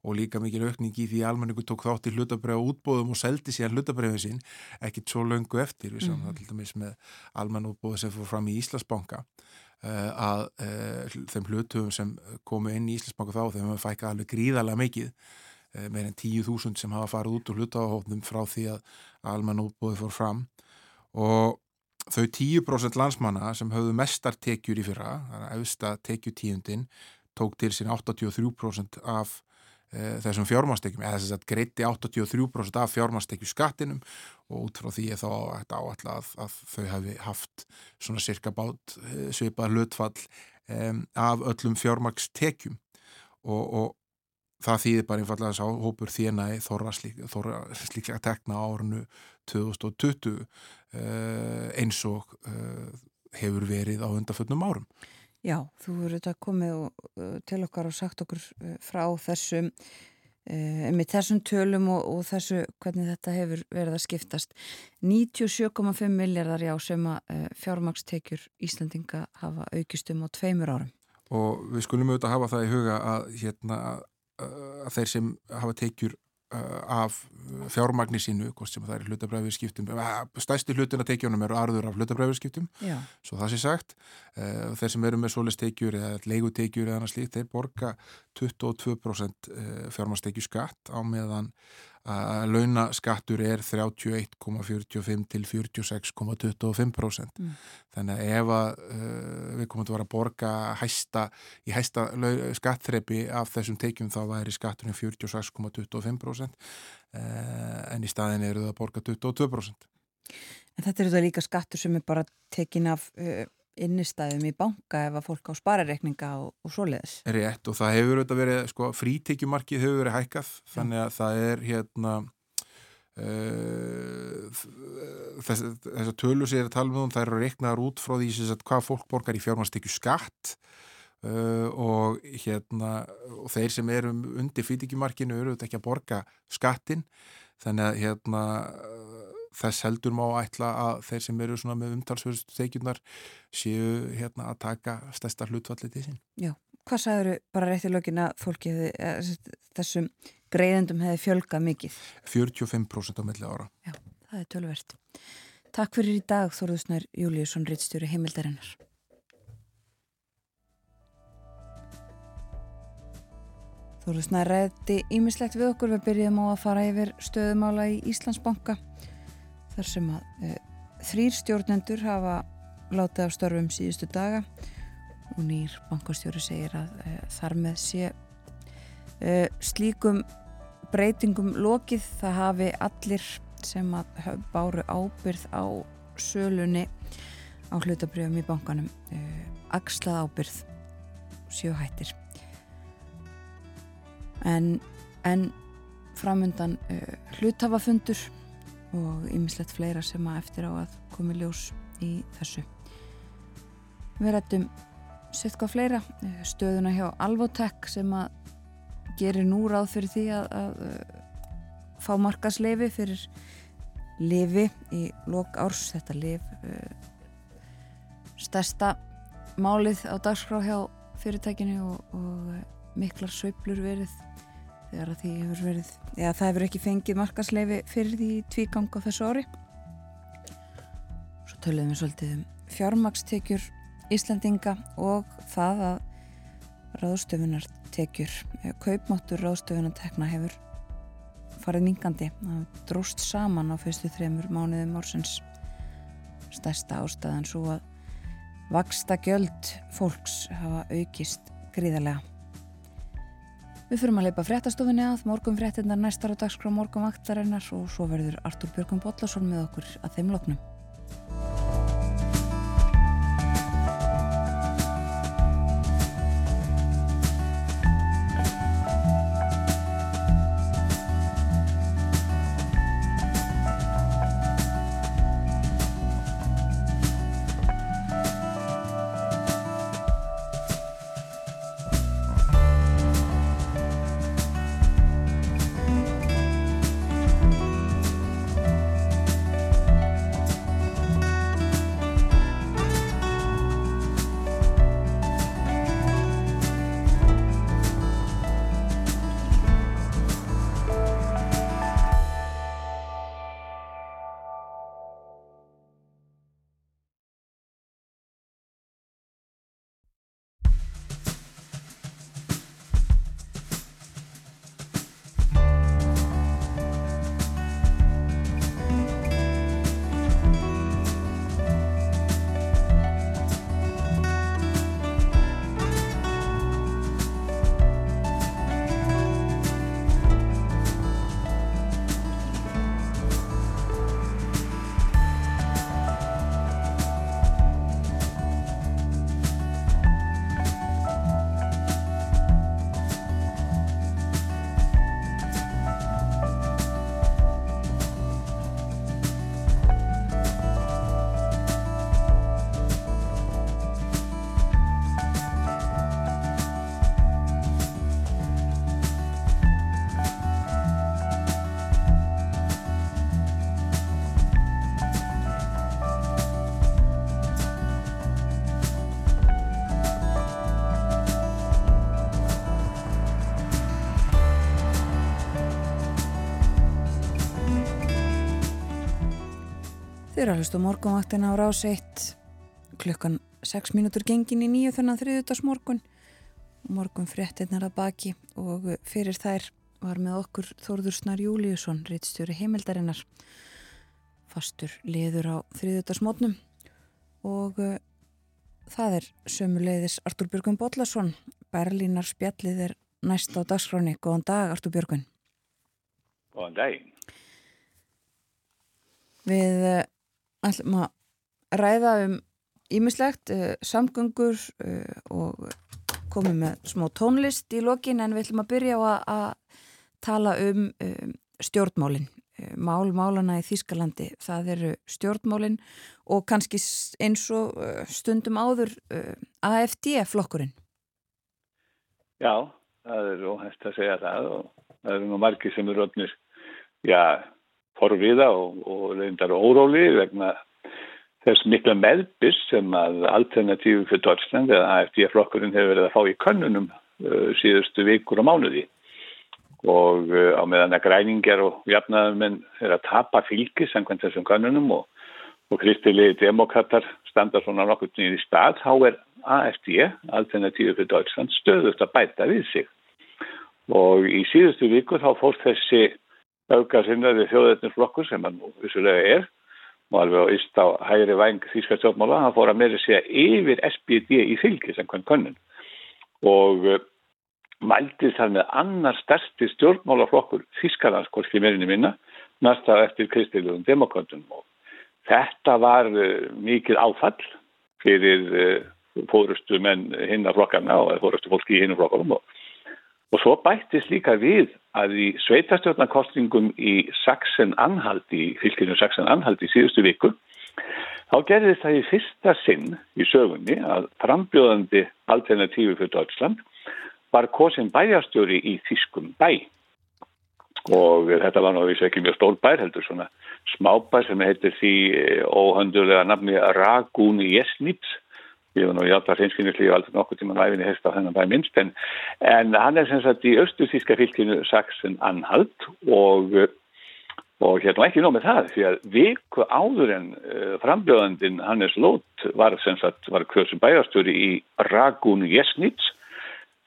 og líka mikil aukning í því almenningu tók þátt í hlutabræða útbóðum og seldi síðan hlutabræðið sín, ekkit svo löngu eftir, við saman mm. alltaf með almenn útbóðu sem fór fram í Íslasbanka að þeim hlutum sem komu inn í Íslasbanka þá þeim hefur fækkað alveg gríðarlega mikið meir en 10.000 sem hafa farið út úr hlutahófnum frá því að almenn útbóðu fór fram. Og þau 10% landsmanna sem höfðu mestar tekjur í fyrra, þannig að auðsta tekjutíundin tók til sín 83% af þessum fjármastekjum, eða þess að greitti 83% af fjármastekju skattinum og út frá því er þá áallega að, að þau hafi haft svona cirka bát e, svipað hlutfall e, af öllum fjármakstekjum og, og það þýðir bara einfallega þess að hópur þérnaði þorra slíklega tekna árunu 2020 uh, eins og uh, hefur verið á undanföldnum árum. Já, þú verður þetta komið og, uh, til okkar og sagt okkur uh, frá þessum uh, með þessum tölum og, og þessu hvernig þetta hefur verið að skiptast 97,5 miljardar já sem að fjármakstekjur Íslandinga hafa aukistum á tveimur árum. Og við skulum auðvitað hafa það í huga að, hérna, að þeir sem hafa tekjur af fjármagnir sínu hvort sem það er hlutabræðurskiptum stæsti hlutin að tekjunum eru arður af hlutabræðurskiptum svo það sé sagt. Uh, þeir sem eru með solistekjur eða leigutekjur eða annars líkt, þeir borga 22% uh, fjármagstekju skatt á meðan að launaskattur er 31,45 til 46,25% mm. þannig að ef að uh, við komum til að borga hæsta, í hæsta skattþrepi af þessum tekjum þá væri skatturinn 46,25% uh, en í staðin eru það að borga 22%. En þetta er þetta líka skattur sem er bara tekin af uh, innistæðum í banka ef að fólk á sparareikninga og, og svoleiðis. Rétt og það hefur auðvitað verið, sko, frítekjumarkið hefur verið hækkað, þannig að það er hérna uh, þess, þess að tölu sér að tala um, það eru reiknaðar út frá því að hvað fólk borgar í fjármanstekju skatt uh, og hérna og þeir sem eru undir frítekjumarkinu eru auðvitað ekki að borga skattin, þannig að hérna þess heldur má ætla að þeir sem eru svona með umtalsverðust teikjurnar séu hérna að taka stærsta hlutfallið til sín. Já, hvað sagður bara rétt í lögin að fólki hefði, eh, þessum greiðendum hefði fjölgað mikið? 45% á milli ára. Já, það er tölvert. Takk fyrir í dag Þorðusnær Júliusson, rittstjóri heimildarinnar. Þorðusnær ræði ímislegt við okkur við byrjum á að fara yfir stöðumála í Íslandsbanka þar sem að e, þrýr stjórnendur hafa látið af störfum síðustu daga og nýr bankastjóri segir að e, þar með sé e, slíkum breytingum lokið. Það hafi allir sem að báru ábyrð á sölunni á hlutabrjöfum í bankanum axlað ábyrð sjöhættir en, en framundan uh, hlutafafundur og ymmislegt fleira sem að eftir á að komi ljós í þessu. Við rættum settka fleira, uh, stöðuna hjá Alvotek sem að gerir nú ráð fyrir því að, að uh, fá markasleifi fyrir lifi í lok árs, þetta lif uh, stærsta málið á dagskrá hjá fyrirtækinu og, og miklar söiblur verið þegar því hefur verið, eða það hefur ekki fengið markasleifi fyrir því tvígang á þessu ári. Svo töluðum við svolítið um fjármakstekjur Íslandinga og það að ráðstöfunartekjur kaupmáttur ráðstöfunartekna hefur farið mingandi það dróst saman á fyrstu þremur mánuðum ársins. Stærsta ástæðan svo að vaksta gjöld fólks hafa aukist gríðarlega Við fyrum að leipa fréttastofinni að morgum fréttinnar næstar á dagskrá morgum vaktarinnar og svo verður Artur Björgum Bollarsson með okkur að þeim loknum. Þið eru að hlusta morgunvaktina á rás 1 klukkan 6 mínútur gengin í nýju þennan þriðutags morgun morgun fréttinnar að baki og fyrir þær var með okkur Þórður Snar Júliusson reittstjóri heimildarinnar. Fastur liður á þriðutags mótnum og uh, það er sömuleiðis Artur Björgun Bodlason Berlínar spjallið er næst á dagskráni Góðan dag Artur Björgun Góðan daginn. Við uh, ætlum að ræða um ímislegt, uh, samgöngur uh, og komum með smó tónlist í lokin en við ætlum að byrja á að tala um, um stjórnmálin. Mál málana í Þýskalandi það eru stjórnmálin og kannski eins og stundum áður AFD flokkurinn Já, það er óhægt að segja það og það eru nú margir sem eru öfnir já, forviða og, og reyndar óróli vegna þess mikla meðbyss sem að alternatífu fyrir Deutschland eða AFD-flokkurinn hefur verið að fá í könnunum uh, síðustu vikur og mánuði. Og uh, á meðan að græningar og jafnaðumenn er að tapa fylgi samkvæmt þessum könnunum og, og kristilegi demokrater standa svona nokkur nýri stað, þá er AFD, alternatífu fyrir Deutschland, stöðust að bæta við sig. Og í síðustu vikur þá fór þessi auka sinnaði þjóðetninsflokkur sem hann vissulega er og alveg á íst á hægri væng þýska stjórnmála, hann fór að meira segja yfir SPD í fylgi sem hvern konun og uh, mældi þar með annar stærsti stjórnmálaflokkur Þýskalands, hvorki meirinni minna, næsta eftir kristilugum demokratum og þetta var uh, mikið áfall fyrir uh, fórustu menn hinna flokkarna og fórustu fólki í hinna flokkarum og Og svo bættist líka við að í sveitarstjórnarkostningum í Saxen-Anhalt, í fylginu Saxen-Anhalt í síðustu viku, þá gerði það í fyrsta sinn í sögunni að frambjóðandi alternatífi fyrir Deutschland var kosin bæjarstjóri í Þískum bæ. Og þetta var náttúrulega ekki mjög stór bær, heldur svona smábær sem heitir því óhöndulega nafni Ragún Jesnitz ég var nú í alltaf hreinskynningslíu aldrei nokkur tíma næfinni hefst á þennan bæ minnst en, en hann er sem sagt í austurþíska fylginu Saxen-Anhalt og, og hérna ekki nóg með það því að viku áður en uh, frambjóðandin Hannes Lót var sem sagt var kvörsum bæjastöri í Ragun Jesnitz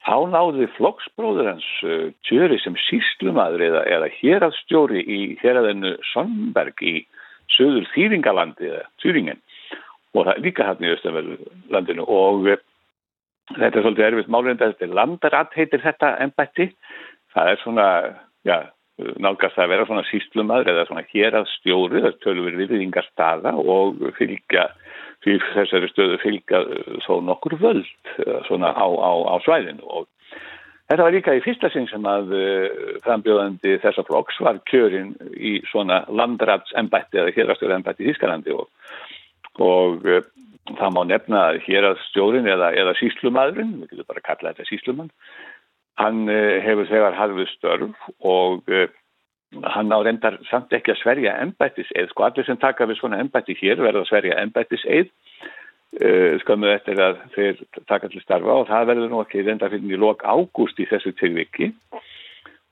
þá náði flokksbróður hans uh, tjöri sem síslumadur eða, eða hérastjóri í héræðinu Sonnberg í söður Þýringalandi eða Þýringen og það er líka hann í Östamölu og e, þetta er svolítið erfitt málurinn þetta er landarat heitir þetta ennbætti það er svona já, nálgast að vera svona síslumadur eða svona hér að stjóri það tölur viðringar staða og fylgja þessari stöðu fylgja þó nokkur völd eh, svona á, á, á svæðinu. Og Þetta var líka í fyrsta sinn sem að frambjóðandi þessa flokks var kjörin í svona landratsembætti eða hérastöruembætti í Þískalandi og og uh, það má nefna hér að stjórin eða, eða síslumadurinn, við getum bara að kalla þetta síslumann, hann uh, hefur þegar hafðið störf og uh, hann á reyndar samt ekki að sverja ennbættis eð, sko allir sem taka við svona ennbætti hér verða að sverja ennbættis eð skömmuð eftir að þeir taka til starfa og það verður nú ekki reynda fyrir í lok ágúst í þessu tilviki.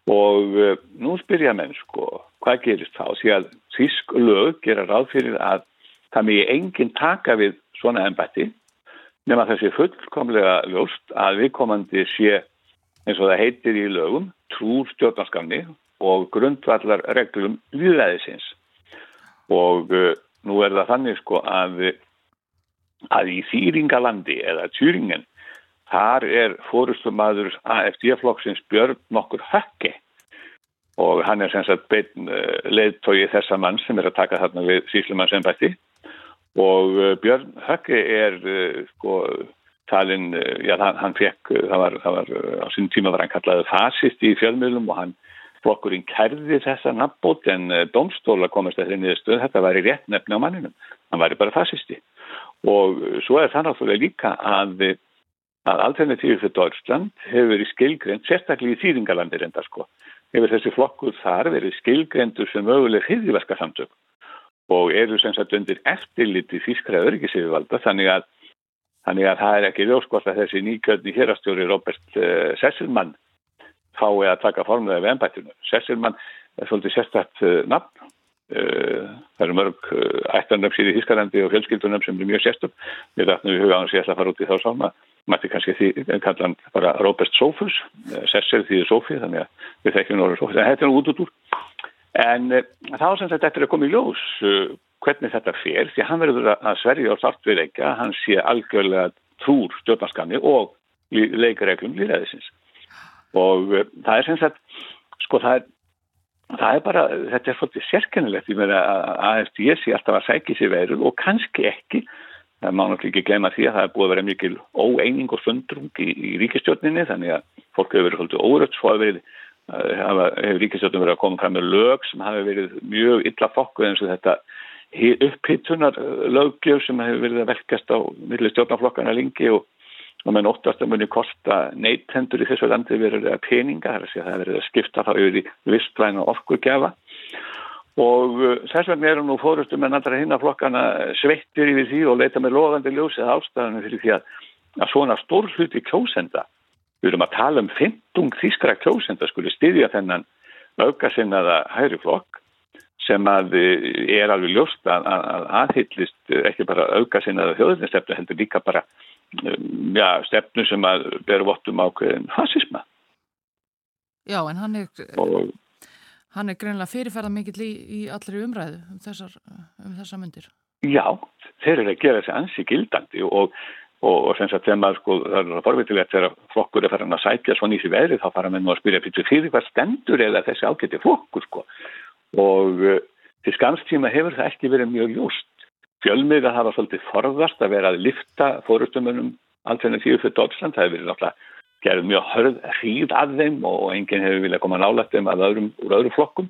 Og nú spyrja menn sko, hvað gerist þá? Því að þísk lög gera ráð fyrir að það megi enginn taka við svona ennbætti nema þessi fullkomlega ljóst að viðkomandi sé eins og það heitir í lögum trúr stjórnarskamni og grundvallar reglum viðræðisins og uh, nú er það þannig sko að, að í Þýringalandi eða Tjúringen þar er fórustumadur AFD-flokksins Björn nokkur hökki og hann er sem sagt beinn uh, leðtói þessa mann sem er að taka þarna við síslumannsembætti og uh, Björn Högge er uh, sko talinn, já hann fekk, það var, það var á sín tíma var hann kallaði fasist í fjölmiðlum og hann flokkurinn kærði þessa nafnbót en domstóla komast að þenni stöð, þetta væri rétt nefni á manninum, hann væri bara fasisti og svo er það náttúrulega líka að, að alternatífið fyrir Deutschland hefur verið skilgrend, sérstaklega í Þýringalandi reynda sko, hefur þessi flokkur þar verið skilgrendur sem möguleg hriðiverka samtök og eru sem sagt undir eftirliti fískra öryggisíðuvalda þannig að, þannig að það er ekki ljóskvort að þessi nýkjöldni hérastjóri Robert uh, Sesselmann fái að taka formulega við ennbættinu. Sesselmann er svolítið sérstætt uh, nafn það eru mörg ættarnöfn síði í Þískalandi og fjölskyldunöfn sem er mjög sérstöp við rættum við huga á hans ég ætla að fara út í þá sáma mætti kannski því kalla hann bara Robert Sofus Sessel því þið Sofi þannig að við þekkjum Norður Sofus en þetta er út út úr. En þá sem þetta er að koma í ljós hvernig þetta fer, því hann verður að sverja á startviðleika, hann sé algjörlega trúr stjórnarskanni og leikareglum líðræðisins. Og það er sem sagt, sko það er, það er bara, þetta er svolítið sérkennilegt, ég meina að AFD sé alltaf að sækja sér veru og kannski ekki, það má náttúrulega ekki glema því að það er búið að vera mikil óeining og sundrung í, í ríkistjórninni, þannig að fólk hefur verið svolítið órögt svo að verið hefur ríkistjóttum verið að koma fram með lög sem hafi verið mjög illa fokkuð eins og þetta upphittunar lögjöf sem hefur verið að velkast á milli stjórnaflokkana lingi og, og með nóttast að muni kosta neittendur í þessu landi verið að peninga þar að það verið að skipta þá yfir í vistvæna orkuðgjafa og uh, þess vegna eru nú fórustum en allra hinnaflokkana sveittir yfir því og leita með loðandi ljósið ástæðanum fyrir því að, að svona stór hluti kjósenda, við erum að tala um 15 þískra kjósenda skuli styðja þennan aukasinnaða hægri flokk sem að uh, er alveg ljóst að, að aðhyllist ekki bara aukasinnaða þjóðinstefnu heldur líka bara ja, stefnu sem að beru vottum ákveðin fascisma. Já, en hann er... Og Hann er greinlega fyrirferða mikill í, í allri umræðu um þessar, um þessar myndir. Já, þeir eru að gera þessi ansi gildandi og, og, og sem sagt þegar maður sko, það er forvitilegt þegar flokkur er farin að sækja svona í því veðri þá fara með nú að spyrja fyrir hvað stendur eða þessi ágætti flokkur sko og uh, til skamstíma hefur það ekki verið mjög ljúst. Fjölmiða hafa svolítið forðast að vera að lifta fórustumunum alltaf fyrir fyrir Dótsland, það hefur verið náttúrulega gerð mjög hörð hríð að þeim og enginn hefur viljað koma nálægt þeim öðrum, úr öðru flokkum.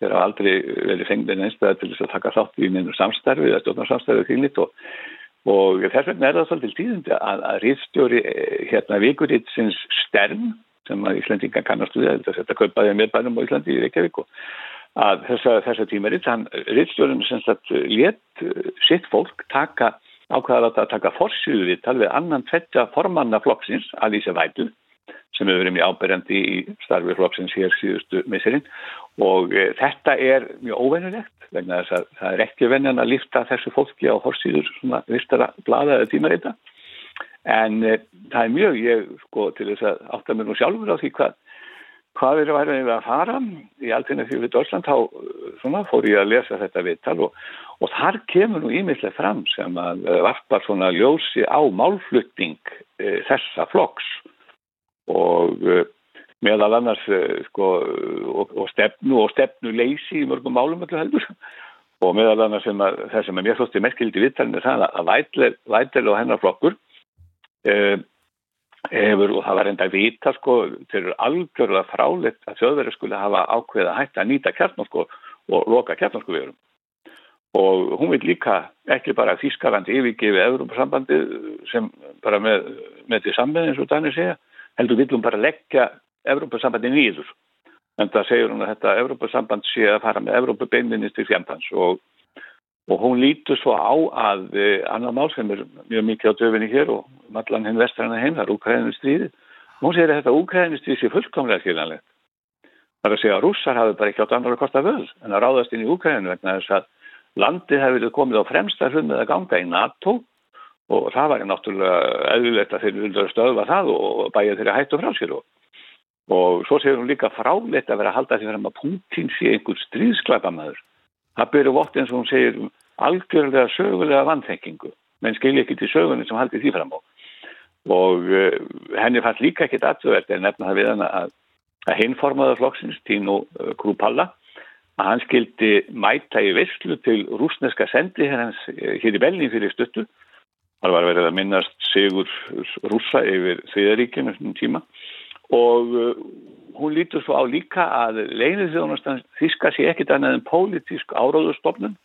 Þeir hafa aldrei verið fengið einstaklega til þess að taka þátt í neinu samstarfi eða stjórnarsamstarfi þýrnit og, og þess vegna er það svolítið tíðundi að, að ríðstjóri eh, hérna vikuritsins stern sem að Íslandingan kannastu við, þetta kaupaði meðbænum á Íslandi í Reykjavík og að þessa, þessa tímaritt, hann ríðstjórin sem sagt létt eh, sitt fólk taka ákvaðar að taka forsýðu við talveg annan tvettja formanna flokksins að Lísa Vætu sem hefur verið mjög áberjandi í starfi flokksins hér síðustu misserinn og e, þetta er mjög óvennulegt vegna þess að það er ekki venjan að lifta þessu fólki á forsýður svona vistara bladaði tímarita. En e, það er mjög, ég sko til þess að átta mér nú sjálfur á því hvað hvað er að vera að fara í alltinni fyrir Dórsland þá svona, fór ég að lesa þetta viðtal og, og þar kemur nú ímislega fram sem að eh, varpar svona ljósi á málflutning e, þessa flokks. Og e, meðal annars e, sko, og, og stefnu og stefnu leysi í mörgum málum öllu heldur. Og meðal annars sem að, það sem er mér þótti merkildi viðtalinu það að vætlega og hennar flokkur hefur og það var enda að vita sko, þeir eru algjörlega fráleitt að þjóðverður skulle hafa ákveð að hætta að nýta kjartnorku og loka kjartnorsku verum og hún vil líka ekki bara Þískalandi yfirgefi Európa-sambandi sem bara með, með því sammeð eins og Danir segja, heldur viljum bara leggja Európa-sambandi nýður en það segur hún að þetta Európa-samband sé að fara með Európa-beinvinist til fjandans og og hún lítur svo á að eh, annar mál sem er mjög mikið á döfinni hér og allan hinn vestræna heim, það er Úkræðinustríði hún segir að þetta Úkræðinustríði sé fullkomlega skiljanlegt. Það er að segja að rússar hafi bara ekki átt annar að kosta völd en að ráðast inn í Úkræðinu vegna þess að landið hefur komið á fremsta hlum með að ganga í NATO. Og það var náttúrulega eðlulegt að þeir vilja stöðva það og bæja þeirra hættu frá sér og, og svo segir hún líka fráleitt að vera að halda því það byrju vott eins og hún segir algjörlega sögulega vannþengingu menn skilji ekki til sögunni sem haldi því fram á. Og uh, henni fannst líka ekkit aðtöðvert en nefna það við hann að, að hinformaður flokksins, Tino uh, Krupalla að hann skildi mæta í visslu til rúsneska sendi hans uh, hér í Belgin fyrir stuttu. Það var verið að minnast sigur rúsa yfir Þviðaríkjum þessum tíma og hún lítur svo á líka að leinið þjónastan þíska sé ekkit annað en pólitísk áráðustofnun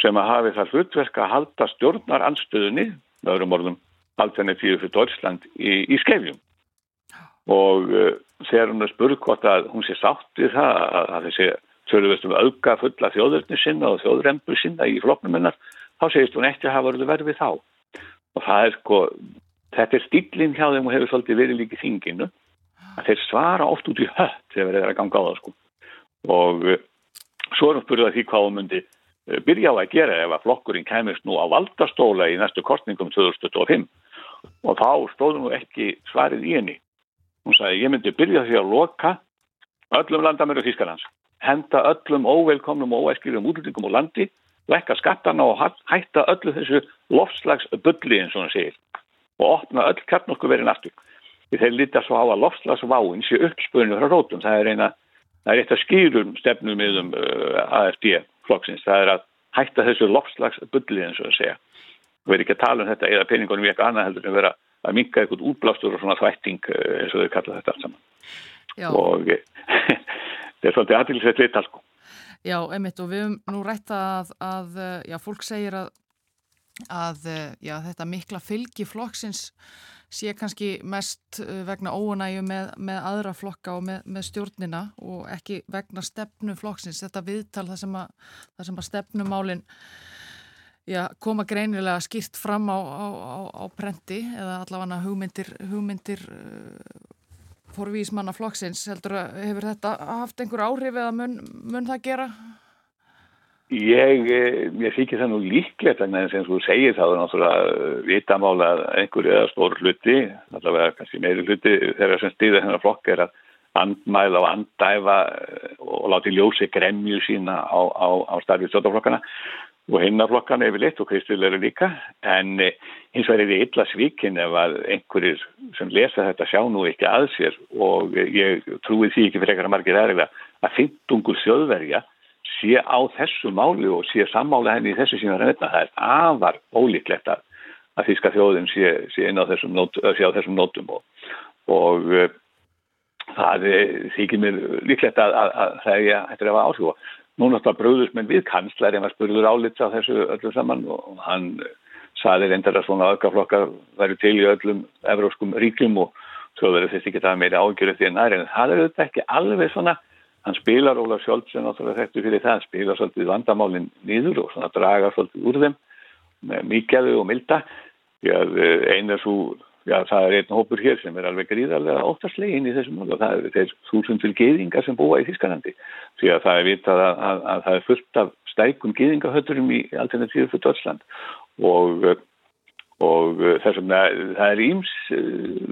sem að hafi það hlutverk að halda stjórnar anstöðunni, það eru morðum alternatíðu fyrir Deutschland í, í skefjum. Og uh, þegar hún er spurð hvort að hún sé sátt við það að, að þessi þurfum auka fulla þjóðurni sinna og þjóðrembu sinna í floknum hennar, þá segist hún ekki að hafa verið við þá. Og það er sko, þetta er stílinn hjá þeim og hefur svolítið verið líki þinginu að þeir svara oft út í hött þegar þeir eru að ganga á það sko. og uh, svo erum spurðið að því hvað hún myndi uh, byrja á að gera ef að flokkurinn kemist nú á valdastóla í næstu kostningum 2025 og þá stóðum við ekki svarið í henni. Hún sagði ég myndi byrja því að loka öllum landamöru Þískarlands henda öllum óvelkomnum og óæskiljum útlýtingum og landi vekka skattana og hætta öllu þessu lofslags bulli eins og hann segir og opna öll kjarnorku verið næstu þeir lítast svo á að lofslagsváin sé uppspunni frá rótum. Það er eina, það er eitt að skýrum stefnum yfum uh, AFD flokksins. Það er að hætta þessu lofslagsbulli eins og að segja. Við erum ekki að tala um þetta eða peningunum í eitthvað annað heldur en vera að minka eitthvað útblástur og svona þvætting uh, eins og þau kalla þetta allt saman. Já. Og þetta er svolítið aðtilsveit viðtal sko. Já, emitt og við höfum nú rætt að, að já, fólk segir að að eh, já, þetta mikla fylgi flokksins sé kannski mest eh, vegna óunæju með, með aðra flokka og með, með stjórnina og ekki vegna stefnu flokksins. Þetta viðtal það sem að, það sem að stefnumálinn já, koma greinilega skýrt fram á, á, á, á prenti eða allavega hugmyndir, hugmyndir uh, fórvísmanna flokksins. Heldur að hefur þetta haft einhver áhrif eða mun, mun það gera? Ég, eh, ég þykir það nú líklegt en og þú segir þá er náttúrulega eh, vitamála einhverju eða stór hluti, allavega kannski meiri hluti þegar sem stýða hennar flokk er að andmæla og andæfa eh, og láti ljósi gremju sína á, á, á starfið stjórnflokkana og hinnaflokkana yfirleitt og kristilegur líka. En hins vegar er ég illa svíkin ef að einhverjir sem lesa þetta sjá nú ekki að sér og ég trúi því ekki fyrir eitthvað margir erlega að fyndungur þjóðverja sé á þessu máli og sé sammála henni í þessu sína reyna. Það er afar ólíklegt að, að þíska þjóðin sé, sé inn á þessum, nót, á þessum nótum og, og uh, það þykir mér líklegt að, að, að það er að hafa áhrif og núna þetta bröðust menn við kanslar en var spurður álits á þessu öllu saman og hann saði reyndar að svona öðgaflokkar væri til í öllum evróskum ríkjum og svo verður þetta ekki það meira ágjörðu því en það er en það er þetta ekki alveg svona hann spilar Ólaf Sjóldsson náttúrulega þekktu fyrir það, spilar svolítið vandamálinn nýður og svona dragar svolítið úr þeim með mikilvægu og milda. Því að eh, eina svo já það er einn hópur hér sem er alveg gríðarlega óttaslegin í þessum og það er þeir þúsundil geðingar sem búa í Þískanandi því að það er vitað að, að, að það er fullt af stækum geðingahöturum í alternatíðu fyrir Dörsland og og þessum það er íms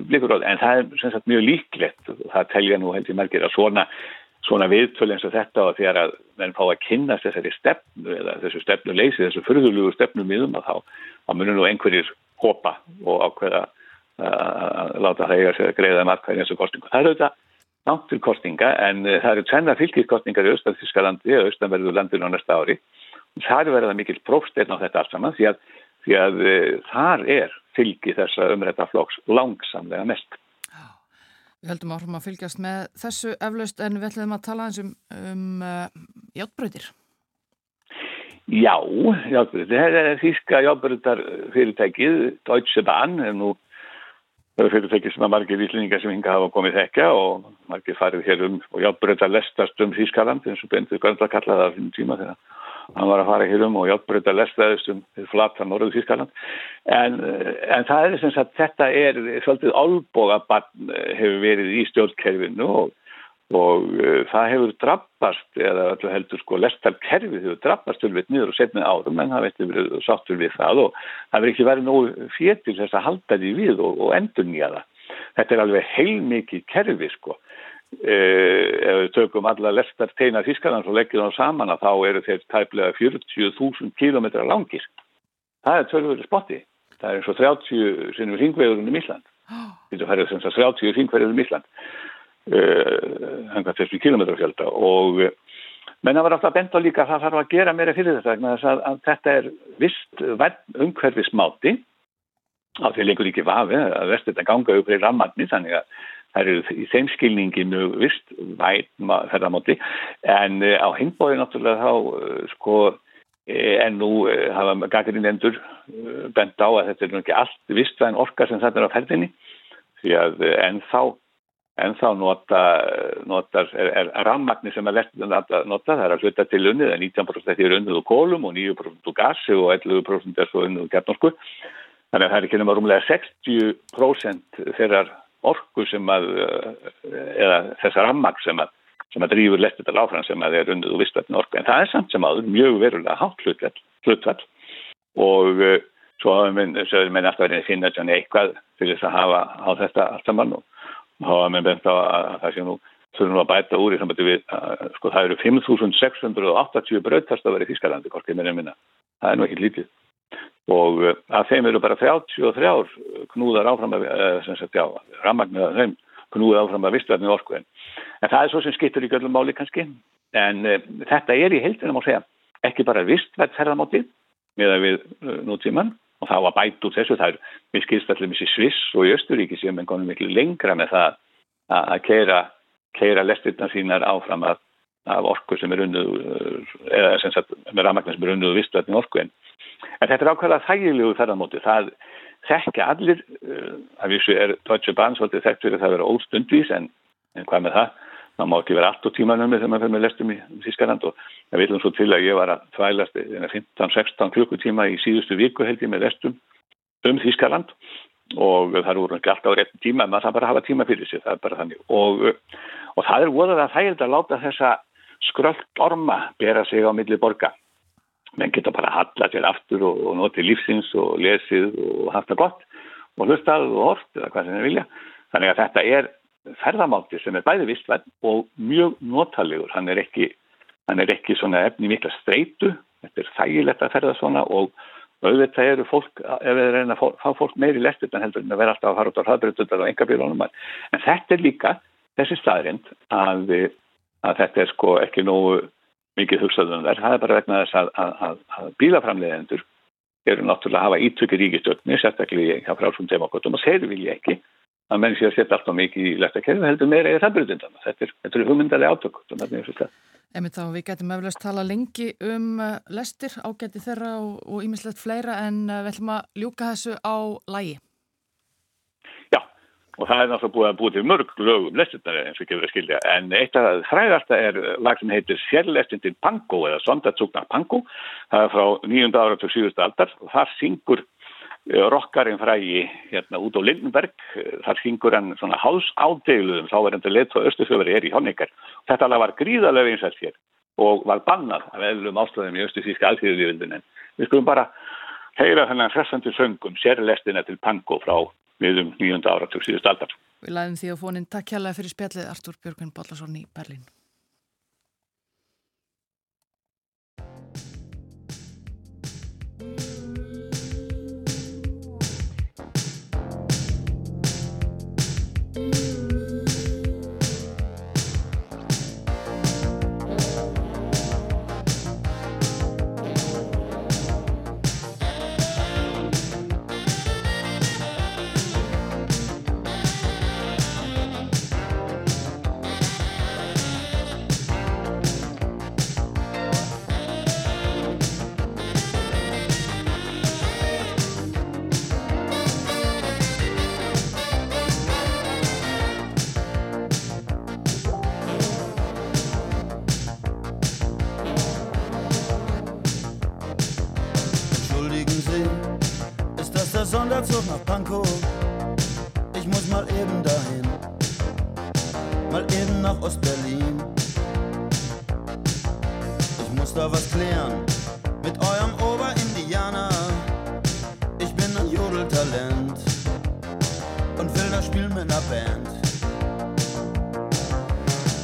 blikur á en það er sem sagt mjög líklegt og það telja nú heldur margir að svona svona viðtölu eins og þetta og þegar að menn fá að kynast þessari stefnu eða þessu stefnu leysi, þessu fyrðulugu stefnu miðum að þá, þá munum nú einhverjir hopa og ákveða að láta það eiga sig að greiða markaði eins og kostingu. Það eru þetta náttur kostinga en eh, það eru tvenna fylgiskostingar í Östanfískalandi og Östanverðu landinu á næsta ári. Það að mikil prófsteinn á þetta allt saman því að, því að eh, þar er fylgi þessa umrætta flóks langsamlega mest. Við höldum áfram að fylgjast með þessu eflaust en við ætlum að tala eins um, um uh, játbröðir. Já, játbröðir. Þetta er þíska játbröðar fyrirtækið, Deutsche Bahn, en nú það eru fyrirtækið sem að margir íslendingar sem hinga hafa komið þekka og margir farið hér um og játbröðar lestast um Þískaland eins og bendið Görnda kallaði það fyrir tíma þegar hann var að fara hér um og játbreyta lestaðist um flata Norður Þískaland en, en það er sem sagt þetta er svolítið álbógabann eh, hefur verið í stjórnkerfinu og, og uh, það hefur drabbast eða öllu heldur sko lestarkerfið hefur drabbast tölveit niður og setnið árum en það veitur verið sáttur við það og það verið ekki verið nógu fétil þess að halda því við og, og endur nýja það. Þetta er alveg heilmikið kerfi sko Eh, ef við tökum alla lestar teina Þískarlands og leggjum það saman að þá eru þeir tæplega 40.000 kilometra langir. Það er tölvöru spotti. Það er eins og 30 sinnum ringveðurinn um Ísland. Þetta færður sem sagt 30 ringveðurinn um Ísland. Hanga uh, þessu kilometra fjölda og menn að vera alltaf bent á líka að það þarf að gera meira fyrir þetta. Að, að þetta er vist umhverfismáti á því leikur ekki vafi að verðst þetta ganga upp í rammarni þannig að Það eru í þeim skilningi mjög vist væn ferðamáti. En uh, á hinbóði náttúrulega þá uh, sko eh, en nú hafa gaggarinn endur bent á að þetta er ekki allt vistvæn orka sem þetta er á ferðinni. Því að ennþá ennþá nota, notar, er, er rammagnir sem er lett að nota, það er að hluta til unnið, 19% er unnið úr kólum og 9% úr gasi og 11% er svo unnið úr gertnorsku þannig að það er ekki rúmlega 60% þeirrar orku sem að, eh, eða þessar ammag sem að, sem að drýfur lettital áfram sem að er undið og vistvættin orku. En það er samt sem aður mjög verulega hátt hlutvall og uh, svo hafa minn, minn alltaf verið að finna eitthvað til þess að hafa á þetta allt saman og hafa minn bent á að það sé nú þurfum nú að bæta úr í sambandi við að sko það eru 5.680 bröðtastafar í Þískalandi, hvorki minna minna. Það er nú ekki lítið og eh, að þeim eru bara 33 knúðar áfram að, eh, sem sagt, já, rammagnir að þeim knúðar áfram að vistverðinu orku. En, það er svo sem skiptur í göllum máli kannski. En e, þetta er í heildina má segja ekki bara vistverð ferðamáti með að við e, nútíman og það var bæt út þessu, það er við skilstallum í Sviss og í Östuríki sem en konum miklu lengra með það að keira keira lestirna sínar áfram að, af orku sem er unnuð eða sem sagt með rafmagnar sem er unnuð og vistvætni orku en, þetta er ákveðað þægilegu ferðarmóti það þekkja allir af þessu er Deutsche Bahn svolítið þekkt fyrir það að vera óstundvís en, en hvað með það? Maður má ekki vera allt á tímanum þegar maður fyrir með lestum í Þískaland og það viljum svo til að ég var að tvælast 15-16 klukkutíma í síðustu viku held ég með lestum um Þískaland og það eru ekki alltaf á réttin tíma en maður það bara hafa tíma fyrir sig, það bara þannig. Og, og það er voðað að þægild að láta þessa skröld orma bera sig á milli borga. Menn geta bara halla til aftur og, og notið lífsins og lesið og haft það gott og hlustað og hort eða hvað sem þeir vilja. Þannig að þetta er ferðamátti sem er bæði vistvæð og mjög notalegur. Hann er ekki, hann er ekki svona efni mikla streitu, þetta er þægilegt að ferða svona og auðvitað eru fólk, ef við reyna að fá fólk meiri lestur en heldur en að vera alltaf að fara út á hraðbreytundar og engabílunum en þetta er líka þessi staðrind að, að þetta er sko ekki nógu mikið hugsaðum verð, það er bara vegna þess að, að, að bílaframleðendur eru náttúrulega að hafa ítökir ríkistöldni sérstaklega hjá frálsum demokratum og þeir vilja ekki að menn sé að setja alltaf mikið í leftakerfi heldur meira í hraðbreytundar þetta er, er hugmyndari átök Emi þá, við getum eflaust tala lengi um uh, lestir, ágæti þeirra og ímislegt fleira en uh, við ætlum að ljúka þessu á lægi. Og það er náttúrulega búið að búið til mörg lögum lestirnar eins og ekki verið að skilja, en eitt af það fræðasta er lag sem heitir Sérlestin til Pango eða Sondatsugnar Pango, það er frá nýjunda ára til síðustu aldar. Og þar syngur rockarinn frægi hérna út á Lindenberg þar syngur hann svona háls ádeiluðum þá hann til leitt á Östufjöfari er í Honningar þetta alveg var gríðarlega einsætt hér og var bannað af eðlum ástöðum í Östufíska alþjóðuðjöfundin en við skulum bara heyra þennan hressandi söngum sérlestina til Pango frá miðum nýjunda ára til síðust aldar. Við læðum því að fónin takk hjálpa fyrir spjallið Artúr Björgun Bollarsson í Berlín da was klären mit eurem Oberindianer. Ich bin ein Jodeltalent und will das spielen mit einer Band.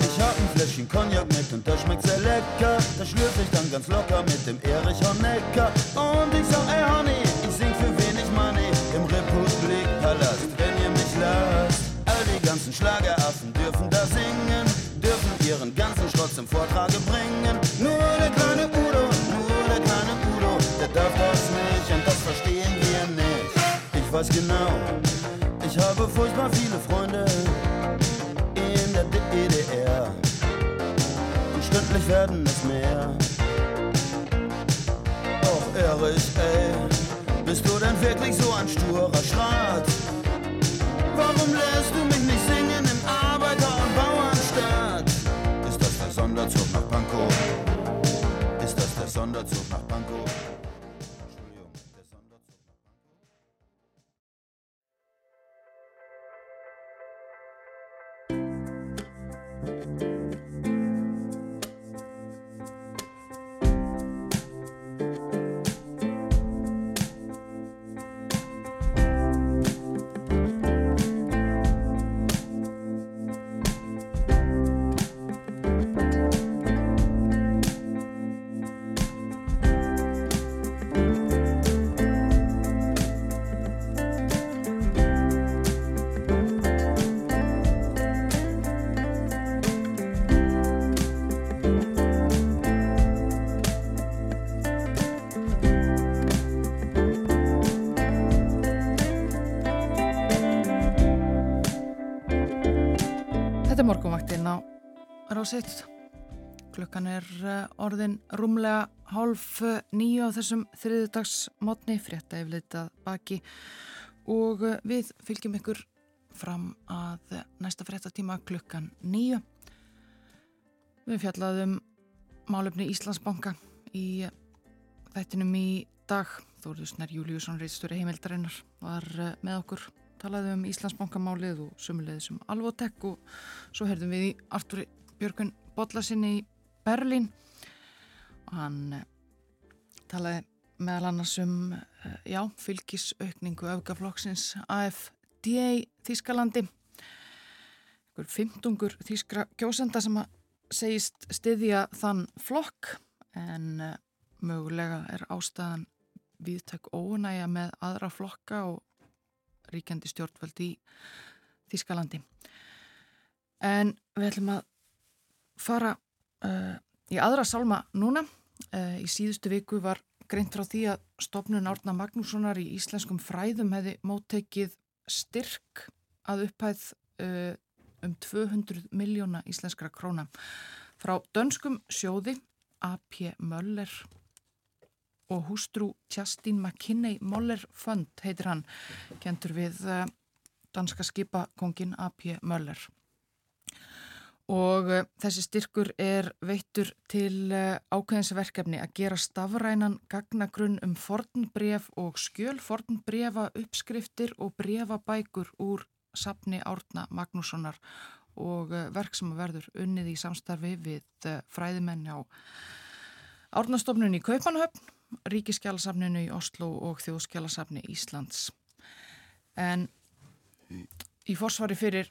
Ich hab ein Fläschchen Cognac mit und das schmeckt sehr lecker. Das schlürfe ich dann ganz locker mit dem Erich Honecker. Und ich sag, ey Honey, zum Vortrage bringen. Nur der kleine Udo, nur der kleine Udo, der darf das nicht und das verstehen wir nicht. Ich weiß genau, ich habe furchtbar viele Freunde in der DDR und stündlich werden es mehr. Och Erich, ey, bist du denn wirklich so ein sturer Schrat? Warum lässt du mich nicht singen Sonderzug nach Pankow? Ist das der Sonderzug nach Pankow? Rásitt Klukkan er eh, orðin rúmlega hálf eh, nýju á þessum þriðudagsmotni, frétta yfirleitað baki og eh, við fylgjum ykkur fram að næsta fréttatíma klukkan nýju. Við fjallaðum málefni Íslandsbanka í þættinum í dag. Þóriðusnar Júliusson, reitstjóri heimildarinnar, var með okkur talaði um Íslandsbankamálið og sumulegðis um Alvotek og svo herðum við í Artúri Björgun Bodlasinni í Berlín. Og hann eh, talaði meðal annars um eh, já, fylgisaukningu öfgaflokksins AFD Þískalandi einhver fymtungur þískra kjósenda sem að segist styðja þann flokk en uh, mögulega er ástæðan viðtök ónægja með aðra flokka og ríkjandi stjórnvöld í Þískalandi en við ætlum að fara uh, í aðra salma núna. Uh, í síðustu viku var greint frá því að stopnun Árna Magnússonar í íslenskum fræðum hefði móttekið styrk að upphæð uh, um 200 miljóna íslenskra króna frá dönskum sjóði A.P. Möller og hústrú Tjastín McKinney Möller Fund heitir hann, kentur við danska skipakongin A.P. Möller og uh, þessi styrkur er veittur til uh, ákveðinsverkefni að gera stafrænan gagnagrunn um fornbref og skjöl fornbrefa uppskriftir og brefabækur úr sapni Árna Magnússonar og uh, verk sem verður unnið í samstarfi við fræðimenn á Árnastofnun í Kaupanhöfn, Ríkiskjálasafninu í Oslo og Þjóðskjálasafni Íslands. En í forsvari fyrir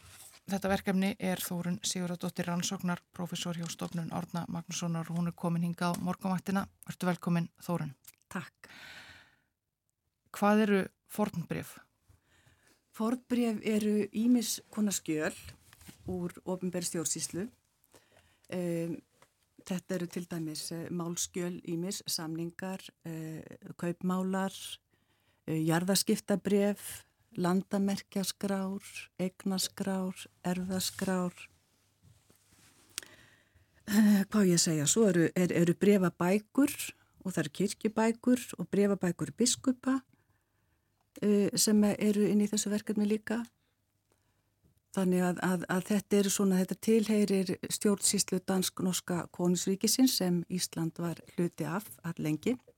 Þetta verkefni er Þórun Sigurðardóttir Rannsóknar, professor hjá stofnun Orna Magnússonar og hún er komin hingað á morgumættina. Vertu velkomin Þórun. Takk. Hvað eru fornbref? Fornbref eru ímis konar skjöl úr ofinbæri stjórnsíslu. Um, þetta eru til dæmis uh, málskjöl ímis, samningar, uh, kaupmálar, uh, jarðaskiptabref, landamerkjaskrár, eignaskrár, erðaskrár. Uh, hvað ég segja, svo eru, er, eru brefabækur og það eru kirkjubækur og brefabækur biskupa uh, sem eru inn í þessu verkefni líka. Þannig að, að, að þetta eru svona, þetta tilheyrir stjórnsýslu dansk-norska konisríkisins sem Ísland var hluti af allengi. Mm.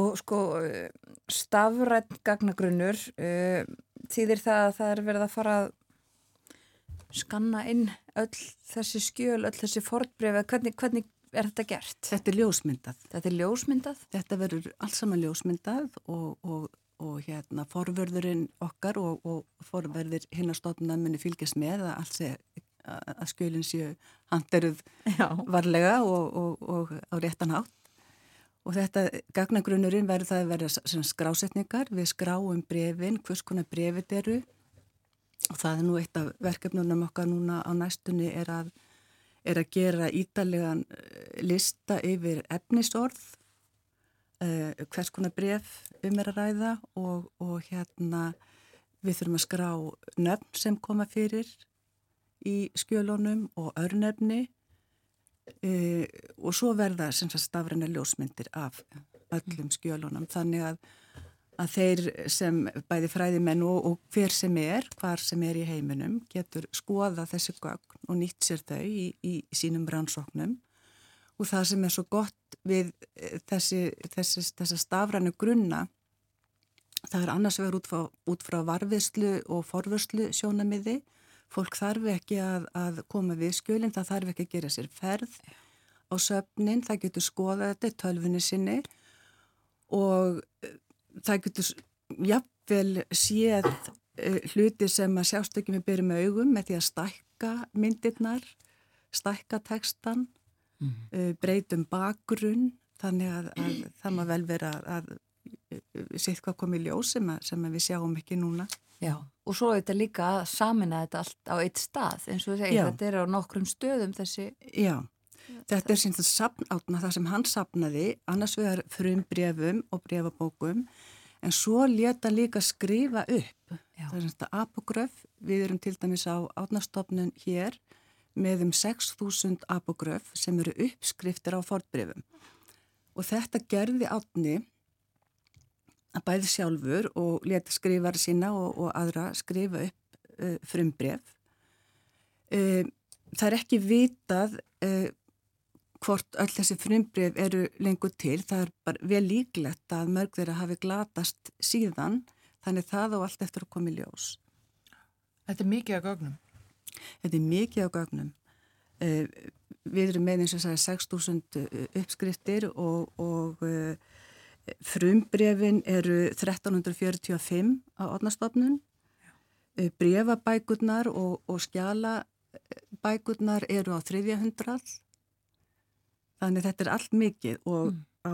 Og sko stafrætt gagnagrunnur uh, þýðir það að það er verið að fara að skanna inn öll þessi skjöl, öll þessi fortbreyfi, hvernig, hvernig er þetta gert? Þetta er ljósmyndað. Þetta er ljósmyndað? Þetta verður alls saman ljósmyndað og, og, og hérna forvörðurinn okkar og, og forverðir hinn að muni fylgjast með að alls er að skjölinn séu handeruð varlega og á réttan hátt Og þetta gagnagrunnurinn verður það að verða skrásetningar, við skráum brefin, hvers konar brefit eru. Og það er nú eitt af verkefnunum okkar núna á næstunni er að, er að gera ídalegan eh, lista yfir efnisorð, uh, hvers konar bref um er að ræða og, og hérna við þurfum að skrá nöfn sem koma fyrir í skjölunum og örnöfni e, og svo verða stafræna ljósmyndir af öllum skjölunum. Þannig að, að þeir sem bæði fræðimenn og, og hver sem er, hvar sem er í heiminum getur skoða þessi gögn og nýtt sér þau í, í sínum rannsóknum. Og það sem er svo gott við e, þessi, þessi, þessi stafrænu grunna það er annars vegar út frá, út frá varfiðslu og forvörslu sjónamiði Fólk þarf ekki að, að koma við skjölinn, það þarf ekki að gera sér ferð á söfnin, það getur skoða þetta í tölfunni sinni og eh, það getur jafnvel séð uh, hluti sem að sjástökjum við byrjum með augum með því að stækka myndirnar, stækka tekstan, mm. uh, breytum bakgrunn, þannig að, að það má vel vera að sitt hvað kom í ljós sem, sem við sjáum ekki núna. Já, og svo er þetta líka að samina þetta allt á eitt stað, eins og segir, þetta er á nokkrum stöðum þessi... Já, þetta er sínt að sapnátna það sem hann sapnaði, annars vegar frum brefum og brefabókum, en svo leta líka skrifa upp. Já. Það er svona apogröf, við erum til dæmis á átnastofnun hér, með um 6.000 apogröf sem eru uppskriftir á fortbrifum. Og þetta gerði átni að bæði sjálfur og leta skrifar sína og, og aðra skrifa upp uh, frumbref. Uh, það er ekki vitað uh, hvort öll þessi frumbref eru lengur til. Það er bara vel líklegt að mörg þeirra hafi glatast síðan þannig það á allt eftir að koma í ljós. Þetta er mikið af gögnum? Þetta er mikið af gögnum. Við erum með eins og sagði 6.000 uppskriftir og, og frumbrefin eru 1345 á odnastofnun. Uh, brefabækurnar og, og skjalabækurnar eru á þriðja hundrað. Þannig þetta er allt mikið og mm. á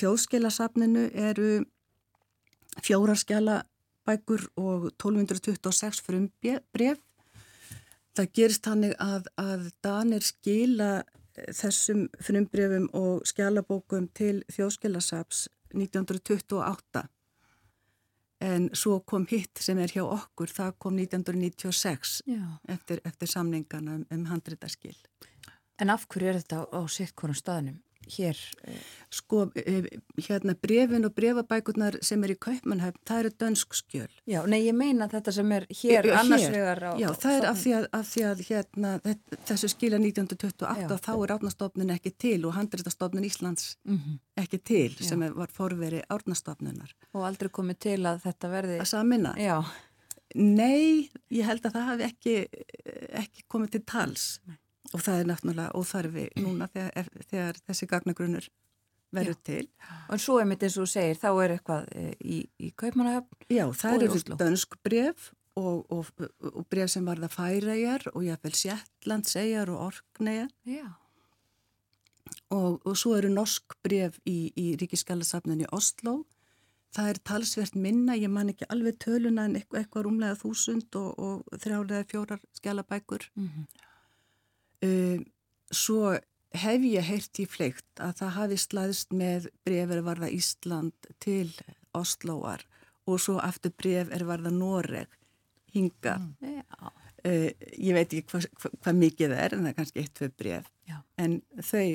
þjóðskilasafninu eru fjórarskjalabækur og 1226 frumbref. Það gerist hannig að, að Danir skila þessum frumbrefum og skjalabókum til þjóðskilasaps 1928 en svo kom hitt sem er hjá okkur, það kom 1996 eftir, eftir samningana um, um handritaskil. En af hverju er þetta á sitt konum staðnum? Hér? Sko, hérna brefin og brefabækurnar sem er í Kaupmannhöfn, það eru dönsk skjöl. Já, nei, ég meina þetta sem er hér, hér annars vegar á... Já, það er af því að, af því að hérna, þessu skila 1928 Já. þá er átnastofnun ekki til og handreitastofnun Íslands mm -hmm. ekki til Já. sem var forveri átnastofnunar. Og aldrei komið til að þetta verði... Að samina? Já. Nei, ég held að það hafi ekki, ekki komið til tals. Nei og það er náttúrulega óþarfi núna þegar, þegar þessi gagnagrunnur verður Já. til. Og svo er mitt eins og segir, þá er eitthvað e, í, í Kaupmannahöfn Já, það eru dönsk bref og, og, og bref sem varða færæjar og jáfnveil Sjettlandsegjar og Orknejar. Já. Og, og svo eru norsk bref í, í Ríkiskalasafnunni Oslo. Það er talsvert minna, ég man ekki alveg töluna en eitthvað, eitthvað rúmlega þúsund og þrjálega fjórar skjálabækur. Mhm. Mm Um, svo hef ég heyrt í fleikt að það hafi slæðist með bref er varða Ísland til Osloar og svo aftur bref er varða Noreg hinga. Mm. Uh, ég veit ekki hvað hva, hva mikið það er en það er kannski eitt, tvei bref. Já. En þau